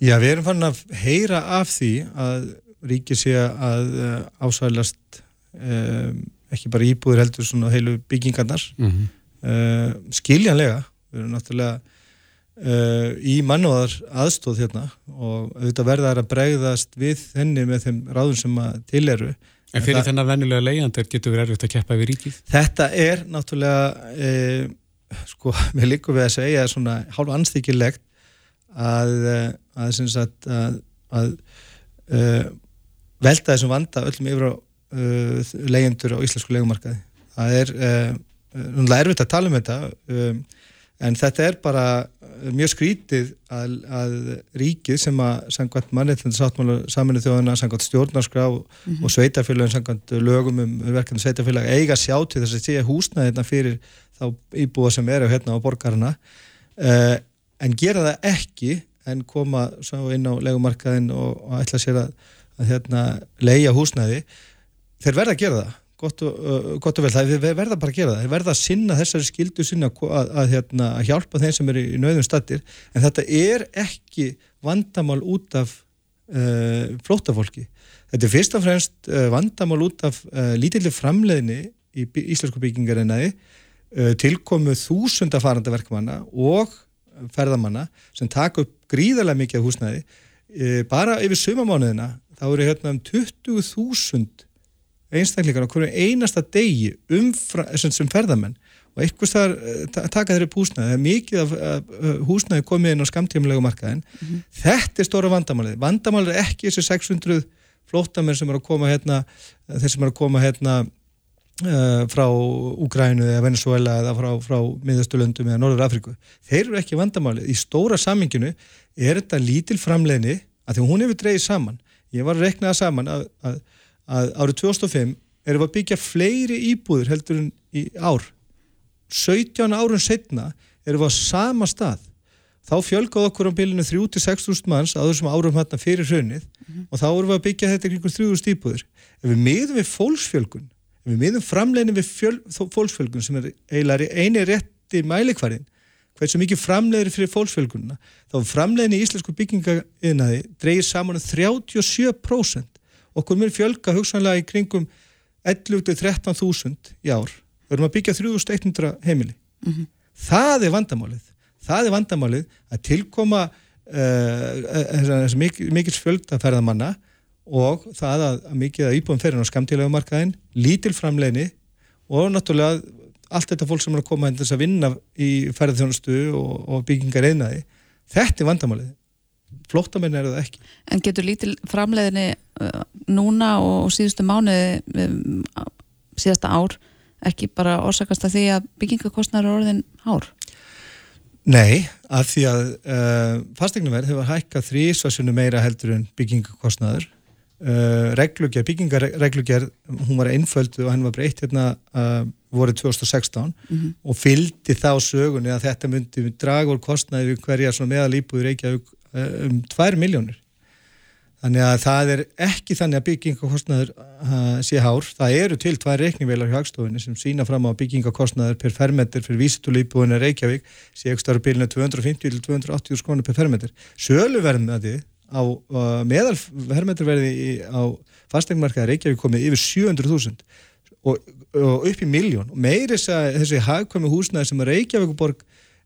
Já, við erum farin að heyra af því að ríki sé að uh, ásvælast um, ekki bara íbúður heldur svona heilu byggingarnar mm -hmm. uh, skiljanlega við erum náttúrulega Uh, í mannúðar aðstóð hérna og auðvitað verðar að bregðast við henni með þeim ráðum sem að til eru En fyrir þennan vennilega leiðandir getur við erfitt að keppa yfir ríkið? Þetta er náttúrulega eh, sko, <laughs> við líkum við að segja svona hálf anstíkilegt að að, að, að, að uh, velta þessum vanda öllum yfir á uh, leiðandur á íslensku leikumarkaði það er náttúrulega erfitt að tala um þetta en þetta er bara mjög skrítið að, að ríkið sem að sangvært mannreitlega sáttmála saminu þjóðana, sangvært stjórnarskrá mm -hmm. og sveitafélagin sangvært lögum um verkefni sveitafélag eiga sjá til þess að sé húsnaði hérna fyrir þá íbúa sem eru hérna á borgarna uh, en gera það ekki en koma inn á legumarkaðin og, og ætla sér að, að hérna, leia húsnaði þeir verða að gera það gott og, uh, gott og vel, það er verða bara að gera það, það er verða að sinna þessari skildu sinna að, að, hérna, að hjálpa þeim sem eru í nöðum statir, en þetta er ekki vandamál út af uh, flótafólki þetta er fyrst og fremst uh, vandamál út af uh, lítilli framleiðni í íslensku byggingarinnaði uh, tilkomu þúsunda farandaverkmanna og ferðamanna sem taka upp gríðarlega mikið af húsnæði. Uh, bara yfir sumamánuðina þá eru hérna um 20.000 einstaklingar á hverju einasta degi umfra, sem ferðamenn og eitthvað þar eh, taka þeirri húsnæði. Það er mikið af, af húsnæði komið inn á skamtífumlegu markaðin mm -hmm. þetta er stóra vandamálið, vandamálið er ekki þessi 600 flótamenn sem eru að koma hérna, þeir sem eru að koma hérna uh, frá Úgrænu eða Venezuela eða frá, frá miðastulöndum eða Norður Afriku þeir eru ekki vandamálið, í stóra samminginu er þetta lítil framleginni að því hún hefur dreyið saman. Ég var að rekna það saman að, að að árið 2005 erum við að byggja fleiri íbúður heldur en í ár. 17 árun setna erum við á sama stað. Þá fjölgáð okkur á bylunu 3-6.000 manns á þessum árum hérna fyrir hrunnið mm -hmm. og þá erum við að byggja þetta kring 3.000 íbúður ef við miðum við fólksfjölgun ef við miðum framlegin við fjöl, fólksfjölgun sem er eiginlega eini rétti mælikvarinn hversu mikið framlegir fyrir fólksfjölgununa þá framlegin í íslensku byggingaðinaði dreyir saman 37% um okkur mér fjölga hugsanlega í kringum 11-13.000 í ár. Við erum að byggja 3100 heimili. Mm -hmm. það er vandamálið. Það er vandamálið að tilkoma uh, mikils fjölda ferðamanna og það að, að mikið að íbúin ferðin á skamtílega markaðin, lítil framleginni og náttúrulega allt þetta fólk sem er að koma að þess að vinna í ferðarþjónustu og, og byggingar einnaði þetta er vandamálið flóttamenn er það ekki. En getur lítil framleiðinni uh, núna og síðustu mánuði um, síðasta ár ekki bara orsakast að því að byggingakostnar er orðin hár? Nei, af því að uh, fastegnuverð hefur hækkað þrísvarsunum meira heldur en byggingakostnaður uh, reglugjær, byggingarreglugjær hún var einföld og hann var breytt hérna uh, voru 2016 -hmm. og fyldi þá sögunni að þetta myndi draga úr kostnaði við hverja meðal íbúður Reykjavík uh, um 2 miljónir Þannig að það er ekki þannig að byggingakostnaður uh, sé hár. Það eru til tvær reiknivelar hjá hagstofinni sem sína fram á byggingakostnaður per fermeter fyrir vísitúlýbúinu Reykjavík sé ekki starf bílinu 250-280 skrónir per fermeter. Söluverðnaði á uh, meðal fermeterverði á fastegmarkaði Reykjavík komið yfir 700.000 og, og upp í miljón. Og meiri þessi hagkvæmi húsnaði sem Reykjavíkuborg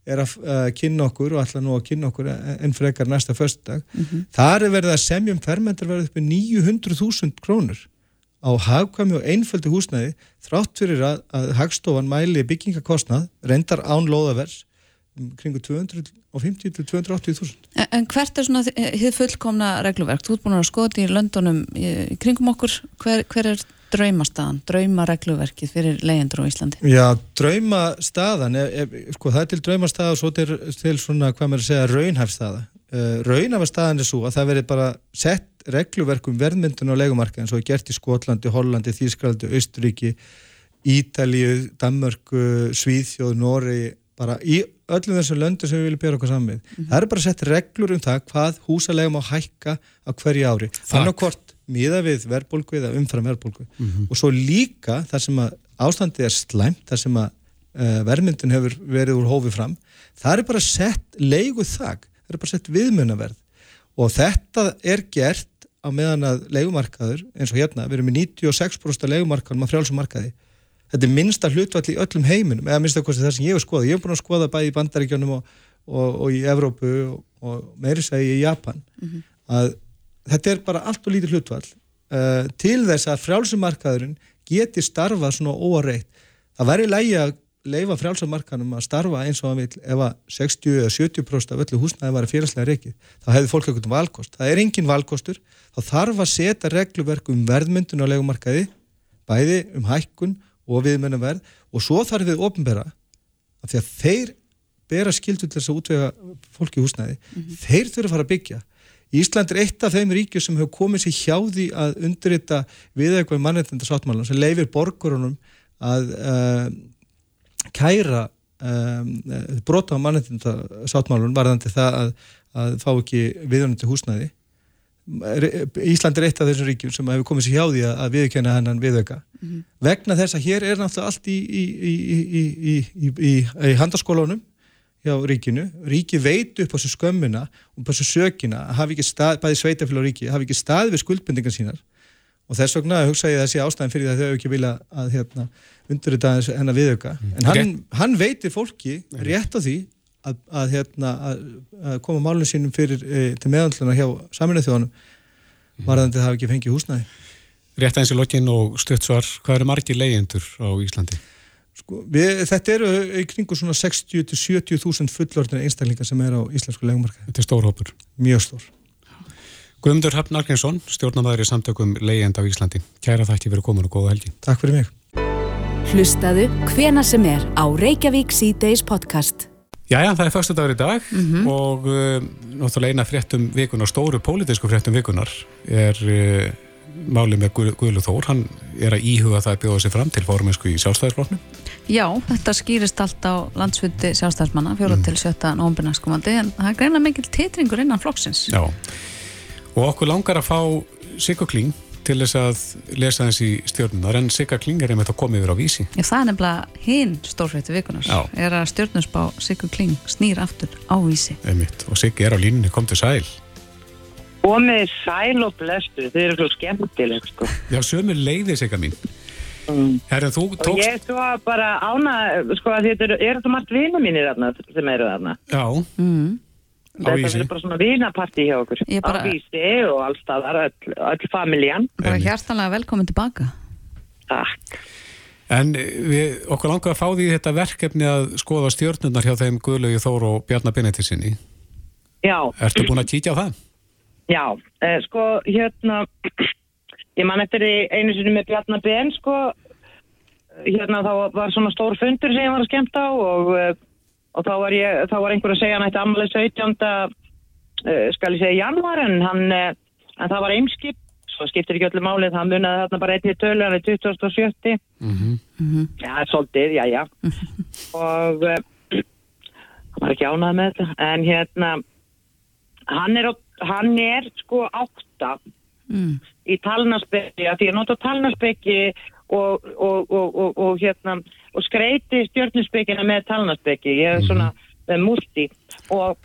er að uh, kynna okkur og ætla nú að kynna okkur enn frekar næsta föstudag mm -hmm. þar er verið að semjum fermendur verið uppi 900.000 krónur á hagkvæmi og einföldi húsnæði þrátt fyrir að, að hagstofan mæli byggingakostnað reyndar án loðavers kringu 250-280.000 en, en hvert er svona þið fullkomna regluverk? Þú ert búin að skoða í löndunum kringum okkur hver, hver er draumastaðan, draumaregluverkið fyrir leyendur á Íslandi? Já, draumastaðan, er, er, sko, það er til draumastaða og svo til, til svona, hvað maður segja, raunhafstaða. Uh, raunhafstaðan er svo að það verið bara sett regluverk um verðmyndun á legumarka eins og er gert í Skotlandi, Hollandi, Þýskalandi, Austuríki, Ítalíu, Danmörku, Svíðjóð, Nóri, bara í öllum þessum löndu sem við viljum bera okkur saman með. Mm -hmm. Það er bara sett reglur um það hvað húsalegum á hækka á hverju ári. Þannig hvort miða við verðbólgu eða umfram verðbólgu. Mm -hmm. og svo líka þar sem að ástandið er slæmt, þar sem að uh, verðmyndin hefur verið úr hófi fram það er bara sett leiguð þag það er bara sett viðmunaverð og þetta er gert á meðan að leigumarkaður, eins og hérna við erum með 96% leigumarkaðum á frjálsumarkaði þetta er minnsta hlutvall í öllum heiminum, eða minnsta kosti það sem ég hef skoðað. Ég hef búin að skoða bæði í bandaríkjónum og, og, og í Evrópu og, og meirisægi í Japan. Mm -hmm. að þetta er bara allt og lítið hlutvall uh, til þess að frjálsumarkaðurinn geti starfað svona óareitt það væri lægi að leifa frjálsumarkaðunum að starfa eins og að vil ef að 60 eða 70% af öllu húsnæði var að fyrirslega reikið, þá hefði fólk ekkert um valkost. Það er engin valkostur, þá þarf að setja regluverk um verðmyndun á leikumarkaði, bæði um hækkun og viðmennan verð og svo þarf við ofnbæra að því að þeir bera skildu til þess að útvega fólki húsnæði, mm -hmm. þeir þurfa að fara að byggja Ísland er eitt af þeim ríkjum sem hefur komið sér hjá því að undrita við eitthvað mannreitnda sáttmálun sem leifir borgurunum að uh, kæra um, brota á mannreitnda sáttmálun varðandi það að, að fá ekki viðunandi húsnæði. Ísland er eitt af þessum ríkjum sem hefur komið sér hjá því að viðkjöna hennan viðauka. Mm -hmm. Vegna þess að hér er náttúrulega allt í, í, í, í handaskólunum hjá ríkinu, ríki veit upp á þessu skömmina og upp á þessu sökina að hafi ekki stað, bæði sveitafélag og ríki, hafi ekki stað við skuldbendingar sínar og þess vegna hugsa ég að þessi ástæðin fyrir það að þau hefur ekki vilja að hérna, undur þetta hennar viðauka mm. en hann, hann veitir fólki rétt á því að, að, hérna, að koma málunum sínum fyrir e, til meðanluna hjá saminuð þjóðanum mm. varðandi það hafi ekki fengið húsnæði Rétt eins í lokin og stuttsvar, hvað eru margi leyendur á Íslandi? Sko, við, þetta eru í kringu svona 60-70 þúsund fullorðin einstaklingar sem er á íslensku legumarka. Þetta er stór hópur. Mjög stór. Guðmundur Hafn Arkinsson, stjórnamaður í samtökum Leyend á Íslandi. Kæra þætti fyrir komin og góða helgi. Takk fyrir mig. Hlustaðu hvena sem er á Reykjavík C-Days podcast. Jæja, það er fyrstu dagur í dag mm -hmm. og uh, náttúrulega eina fréttum vikunar, stóru pólitísku fréttum vikunar er... Uh, máli með Guðlu Þór, hann er að íhuga það að bjóða sig fram til fórumensku í sjálfstæðisfloknum Já, þetta skýrist allt á landsfundi sjálfstæðismanna, fjóra mm. til sjötta nómbinarskomandi, en það er greina mikil titringur innan flokksins Já, og okkur langar að fá Sigga Kling til þess að lesa þessi stjórnunar, en Sigga Kling er einmitt að koma yfir á vísi Já, það er nefnilega hinn stórfættu vikunars, Já. er að stjórnusbá Sigga Kling snýr aftur á vísi Einmitt. og Sigga er á línunni, kom til sæl komið sæl og blestu, þið eru svo skemmtileg sko. Já, sömur leiðis eitthvað mín mm. Herra, þú tókst og ég svo bara ána sko að þetta eru, er þetta margt vina mínir þarna sem eru þarna. Já. Mm. Þetta er bara svona vinaparti hjá okkur. Bara... á vísi og allstaðar öll, öll familjan. Bara hjartalega velkomin tilbaka. Takk. En við, okkur langar að fá því þetta verkefni að skoða stjórnunar hjá þeim Guðlaugi Þóru og Bjarnar Benediksinni Já. Ertu búin að kýtja á það? Já, eh, sko, hérna, ég man eftir því einu sinni með Bjarnar Ben, sko, hérna þá var svona stór fundur sem ég var að skemta á og, eh, og þá var, ég, þá var einhver að segja hann eitt amalið 17. Uh, skal ég segja januar en hann, uh, en það var eimskip. Svo skiptir ekki öllu málið, það munaði þarna bara einnig tölu, hann er 2070 Mhm. já, svolítið, já, já. <laughs> Og uh, hann var ekki ánað með þetta en hérna hann er, hann er sko átta Mm. í talnarsbyggi, því að nota talnarsbyggi og, og, og, og, og hérna og skreiti stjörnusbyggina með talnarsbyggi, ég er svona með múlti. Og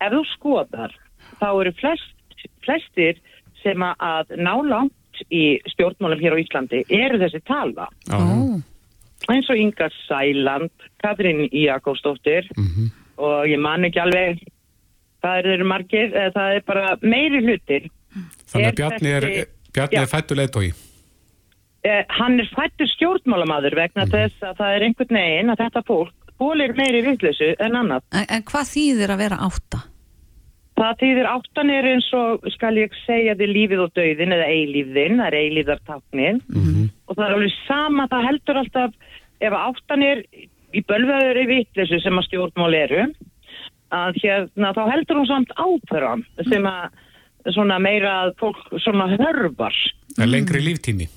ef þú skoðar þá eru flest, flestir sem að ná langt í stjórnmálum hér á Íslandi eru þessi Já, Ó, eins og Inga Sæland, Katrín Jakobsdóttir. Og ég man ekki alveg það eru margir, það er bara meiri hlutir Þannig að Bjarni er, Bjarni er fættu leiðtói. eh, hann er fættur stjórnmálamaður vegna þess að það er einhvern veginn að þetta fólk bólir meiri vitleysu en annað. en, en hvað þýðir að vera átta? Það þýðir áttan er eins og skal ég segja þið lífið og döðin eða eilífðin, það er eilíðartáknin og það er alveg sama, það heldur alltaf ef áttan er í bölvaður í vitleysu sem að stjórnmál eru að hérna þá heldur hún samt áfram sem að svona meira að fólk svona hörvar Það er lengri líftími.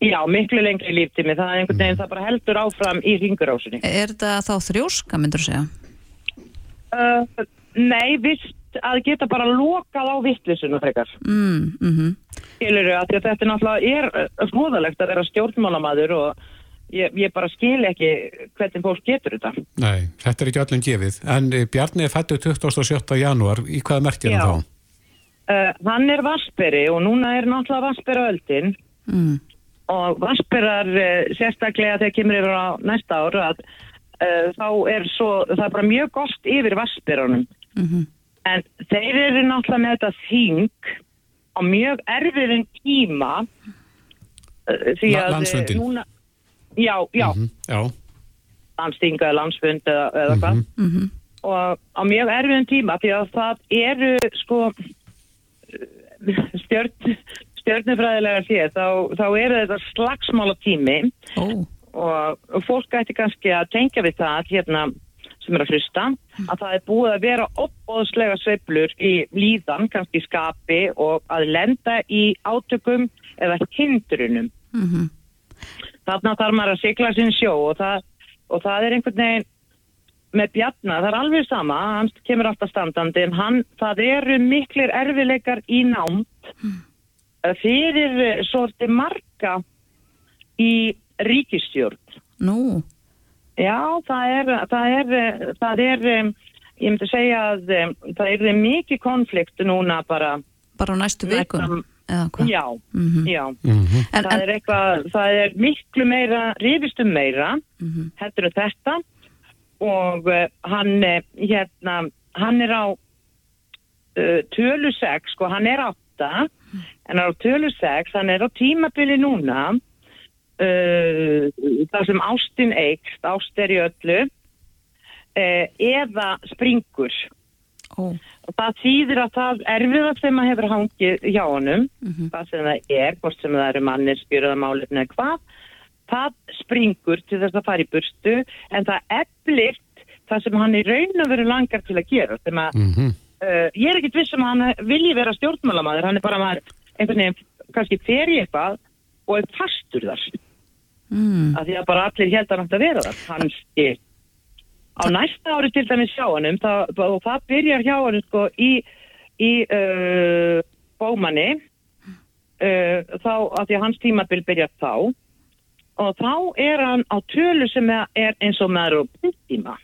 Já, miklu lengri líftími, það er einhvern veginn, það bara heldur áfram í ringurásinni. Er þetta þá þrjóska, myndur segja? Uh, nei, vist að geta bara lokað á vittlisuna frekar. Mm, mm Skilur að, að þetta er náttúrulega er hróðalegt að vera stjórnmálamaður og ég, ég bara skil ekki hvernig fólk getur þetta. Nei, þetta er ekki öllum gefið. En eh, Bjarni er fættu 27. janúar. Í hvaða merkir hann þá? Uh, hann er vasperi og núna er náttúrulega vaspera öldin mm. og vasperar uh, sérstaklega þegar kemur yfir á næsta ár að uh, þá er svo, það er bara mjög gott yfir vasperunum. Mm En þeir eru náttúrulega með þetta þing á mjög erfiðin tíma uh, því að landsfundinn. uh, núna, já, já, Mhm, Já. landsting eða landsfund eða, eða hvað Mhm. og á mjög erfiðin tíma því að það eru sko stjörn, stjörnufræðilega séð þá, þá eru þetta slagsmála tími Ó, og og fólk ætti kannski að tengja við það hérna sem er að hlusta að það er búið að vera opbóðslega sveiflur í líðan, kannski í skapi og að lenda í átökum eða hindrunum. mhm Þarna þarf maður að sigla sinn sjó og það, og það er einhvern veginn með Bjarnar, það er alveg sama, hann kemur alltaf standandi en hann, það eru miklir erfileikar í námt mm. fyrir eh, svolítið marga í ríkistjórn. Nú, Já, það er, það er, það er, um, ég myndi segja að það er mikið konflikt núna bara. bara á næstu vikum eða hvað? Já, Mhm. já. Mhm. En, Það er eitthvað, það er miklu meira, rífistum meira, Mhm. heldur en þetta og uh, hann, eh, hérna, hann er á uh, tölu 6, sko, hann er 8, en á tölu 6, hann er á tímabili núna, uh, það sem ástin eikst, ást er í öllu, uh, eða springur. ó, Og það þýðir að það erfiða sem að hefur hangið hjá honum, Mhm. hvað sem það er, hvort sem það eru mannir, spyrjaða málefni eða hvað, það springur til þess að fara í burstu, en það eflirt það sem hann í raun og veru langar til að gera. Sem að, Mhm. uh, ég er ekkit viss um að hann vilji vera stjórnmálamæður, hann er bara maður einhvern veginn kannski fer í eitthvað og er fastur þar. mm, Af því að bara allir held að hann átti að vera þar, kannski. Á næsta ári til dæmis hjá það, og það byrjar hjá honum sko í, í uh, bómanni, uh, þá, af því að hans tímabil byrjar þá, og þá er hann á tölu sem er eins og maður og tíma,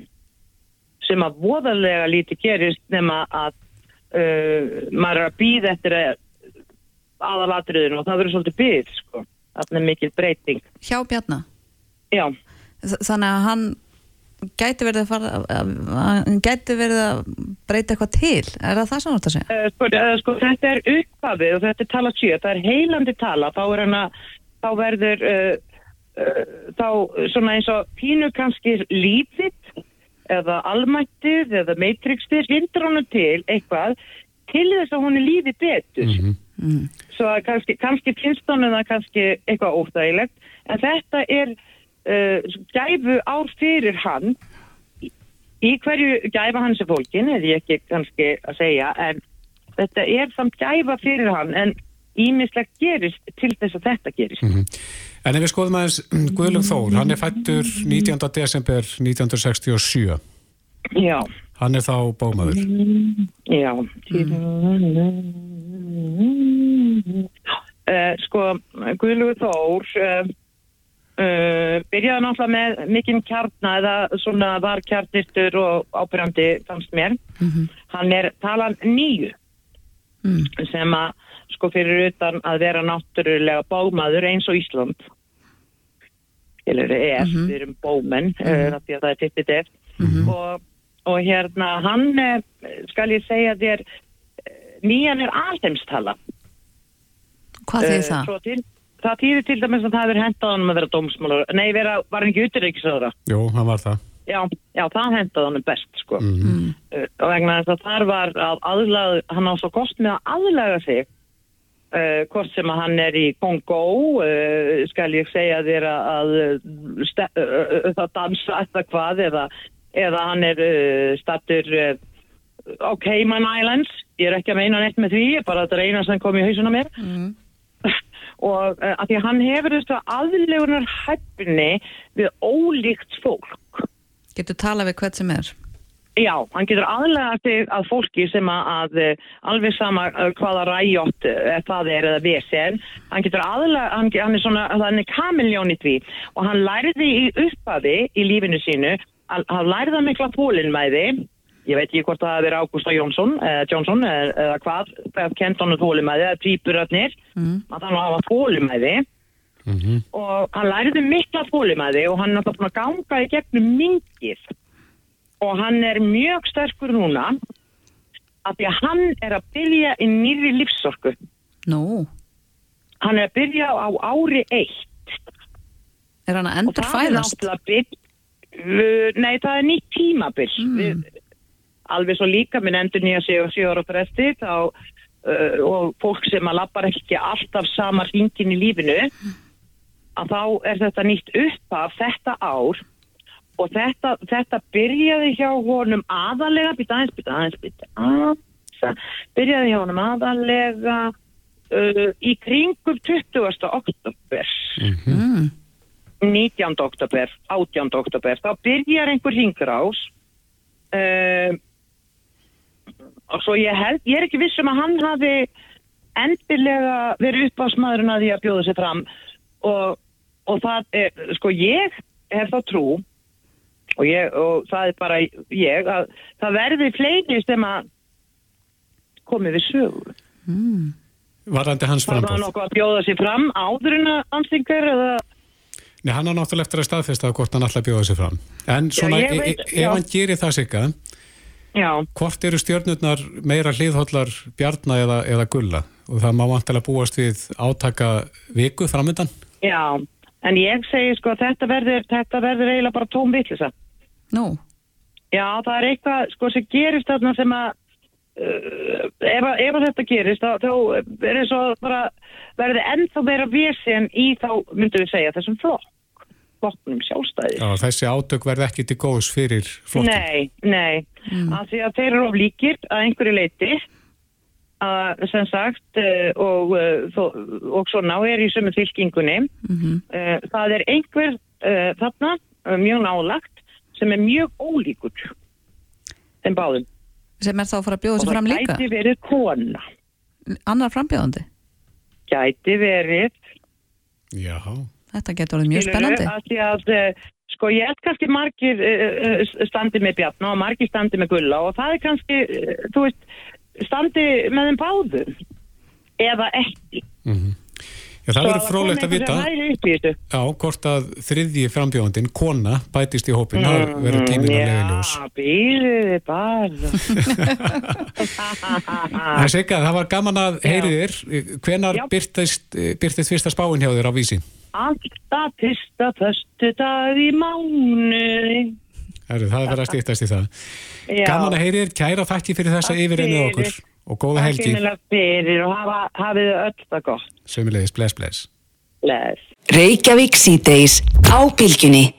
sem að voðalega lítið gerist nema að uh, maður er að býða eftir aðalatriðinu og það verður svolítið byggð, sko. Þannig er mikil breyting. hjá Bjarna Já, þannig að hann gæti verið að fara að- gæti verið að breyta eitthvað til er það það sem þú ert að segja? uh, sko, uh, sko, þetta er upphafið og þetta er tala 7, það er heilandi tala, þá er hann að, þá verður, uh, þá svona eins og pínu kannski lífið eða almættið eða matrixið, vindur hann til eitthvað til þess að hún er lífið betur. Mhm. Mm. Svo að kannski, kannski finnst hann það kannski eitthvað óþægilegt, en þetta er uh, gæfu ár fyrir hann í, í hverju gæfa hans er fólkin, er ég ekki kannski að segja, en þetta er samt gæfa fyrir hann, en ímislegt gerist til þess að þetta gerist. Mm -hmm. En ef við skoðum aðeins <clears throat> Guðlug Þór, hann er fættur 19. desember 1967. Já. Hann er þá bómaður. Já. Mm. Uh, sko, Guðlug Þór uh, uh, byrjaði náttúrulega með mikinn kjarna eða svona var kjarnistur og ábyrjandi fannst mér. Mm -hmm. Hann er talan nýju mm. sem að sko fyrir utan að vera náttúrulega bómaður eins og Ísland. Eller er, mm -hmm. við erum bómenn, -hmm. því að það er tippið eftir. Og, og hérna, hann, skal ég segja þér, nýjan er alheimstala. Hvað þýðir það? Til, það þýðir til dæmis að það hefur hendað hann að vera dómsmálur. Nei, vera, var hann ekki utryggisöðra? Jú, hann var það. Já, já, það hendað hann best, sko. Mm -hmm. uh, og vegna þess að þar var að aðlaga, hann á svo gott með að aðlaga sig, uh, hvort sem að hann er í Kongo, uh, skal ég segja þér að það dansa eitthvað hvað, eða, eða hann er stattur á Cayman Islands, ég er ekki að meina neitt með því, bara þetta er eina sem kom í hausuna mér. Mm <laughs> og uh, að því að hann hefur þessu aðlegunar hæfni við ólíkt fólk Getur talað við hvert sem er? Já, hann getur aðlega sig að fólki sem að, að alveg sama hvaða ræjótt það er eða vesen, hann getur aðlega hann, hann er svona, hann er kamiljón í því. Og hann læriði í uppaði í lífinu sínu, hann læriði að mikla pólinmæði ég veit ekki hvort það verið Ágústa Jónsson eða Jónsson eða hvað, hvað kent hann þólumæði eða týpuröfnir mm. að hann hafa þólumæði mm -hmm. og hann læriði mikla þólumæði og hann er náttúrulega búin að ganga í gegnum mingið og hann er mjög sterkur núna að því að hann er að byrja í nýri lífsorku Nú? Hann er að byrja á ári eitt Er hann að endur fæðast? Nei, það er nýtt tímabill mm. alveg svo líka minn endur nýja og sjóra fresti þá, uh, og fólk sem að lappar ekki alltaf sama hringin í lífinu að þá er þetta nýtt upp af þetta ár og þetta, þetta byrjaði hjá honum aðalega býta aðeins, býta aðeins, býta aðeins byrjaði hjá honum aðalega uh, í kringum 20. oktober mm -hmm. 19. oktober 18. oktober þá byrjar einhver hringrás uh, og svo ég held, ég er ekki vissum að hann hafi endilega verið uppásmaðurinn að því að bjóða sér fram og, og það er, sko ég hef þá trú og, ég, og það er bara ég að það verði fleiri sem að komið við sögur mm. Varandi hans frambóð? Var það nokkuð að bjóða sér fram áður en að anstingar eða Nei, hann har náttúrulega eftir að staðfesta hvort hann alltaf bjóða sér fram en svona, já, veit, e e ef hann gerir það sigga Já. Hvort eru stjórnurnar meira hliðhóllar bjarna eða, eða gulla? Og það má vantilega búast við átaka viku framöndan? Já, en ég segi sko að þetta verður, þetta verður eiginlega bara tóm vittlisa. Nú? Já, það er eitthvað sko sem gerist þarna sem að uh, ef, ef að þetta gerist þá, þá er það bara verður ennþá meira vesen í þá myndum við segja þessum flokk flokknum sjálfstæði. Já, þessi átök verði ekki til góðs fyrir flokkum? Nei, nei, mm. af því að þeir eru of líkir að einhverju leiti að, sem sagt eh, og, eh, og svona er í sömu fylkingunni mm -hmm. það er einhver uh, þarna mjög nálagt sem er mjög ólíkur þeim báðum. Sem er þá að fara að bjóða sér fram líka? Og það gæti verið kona. Annar frambjóðandi? Gæti verið Jáhá Þetta getur alveg mjög spennandi. Að að, eh, sko ég held kannski margir uh, standi með Bjarná og margir standi með Gulla og það er kannski, þú veist, standi með þeim báðum eða ekki. Mm -hmm. Já, það verður frólægt að vita. Já, hvort að þriðji frambjóðandin kona bætist í hópin það mm, verður tímin að ljós. Já, býðiði bara. Það sé ekki að það var gaman að heyri þér. Hvenar byrtist, byrtist fyrsta spáin hjá þér á vísi? Alltaf fyrsta förstu dag í mánu Það verður að stýttast í það. Já. Gaman að heyri þér, kæra þakki fyrir þessa yfirreinu okkur og góða helgi. Takk fyrir og hafa, hafið öll það gott. Sömulegis, bless, bless. Bless. Reykjavík síðdeis á bylginni.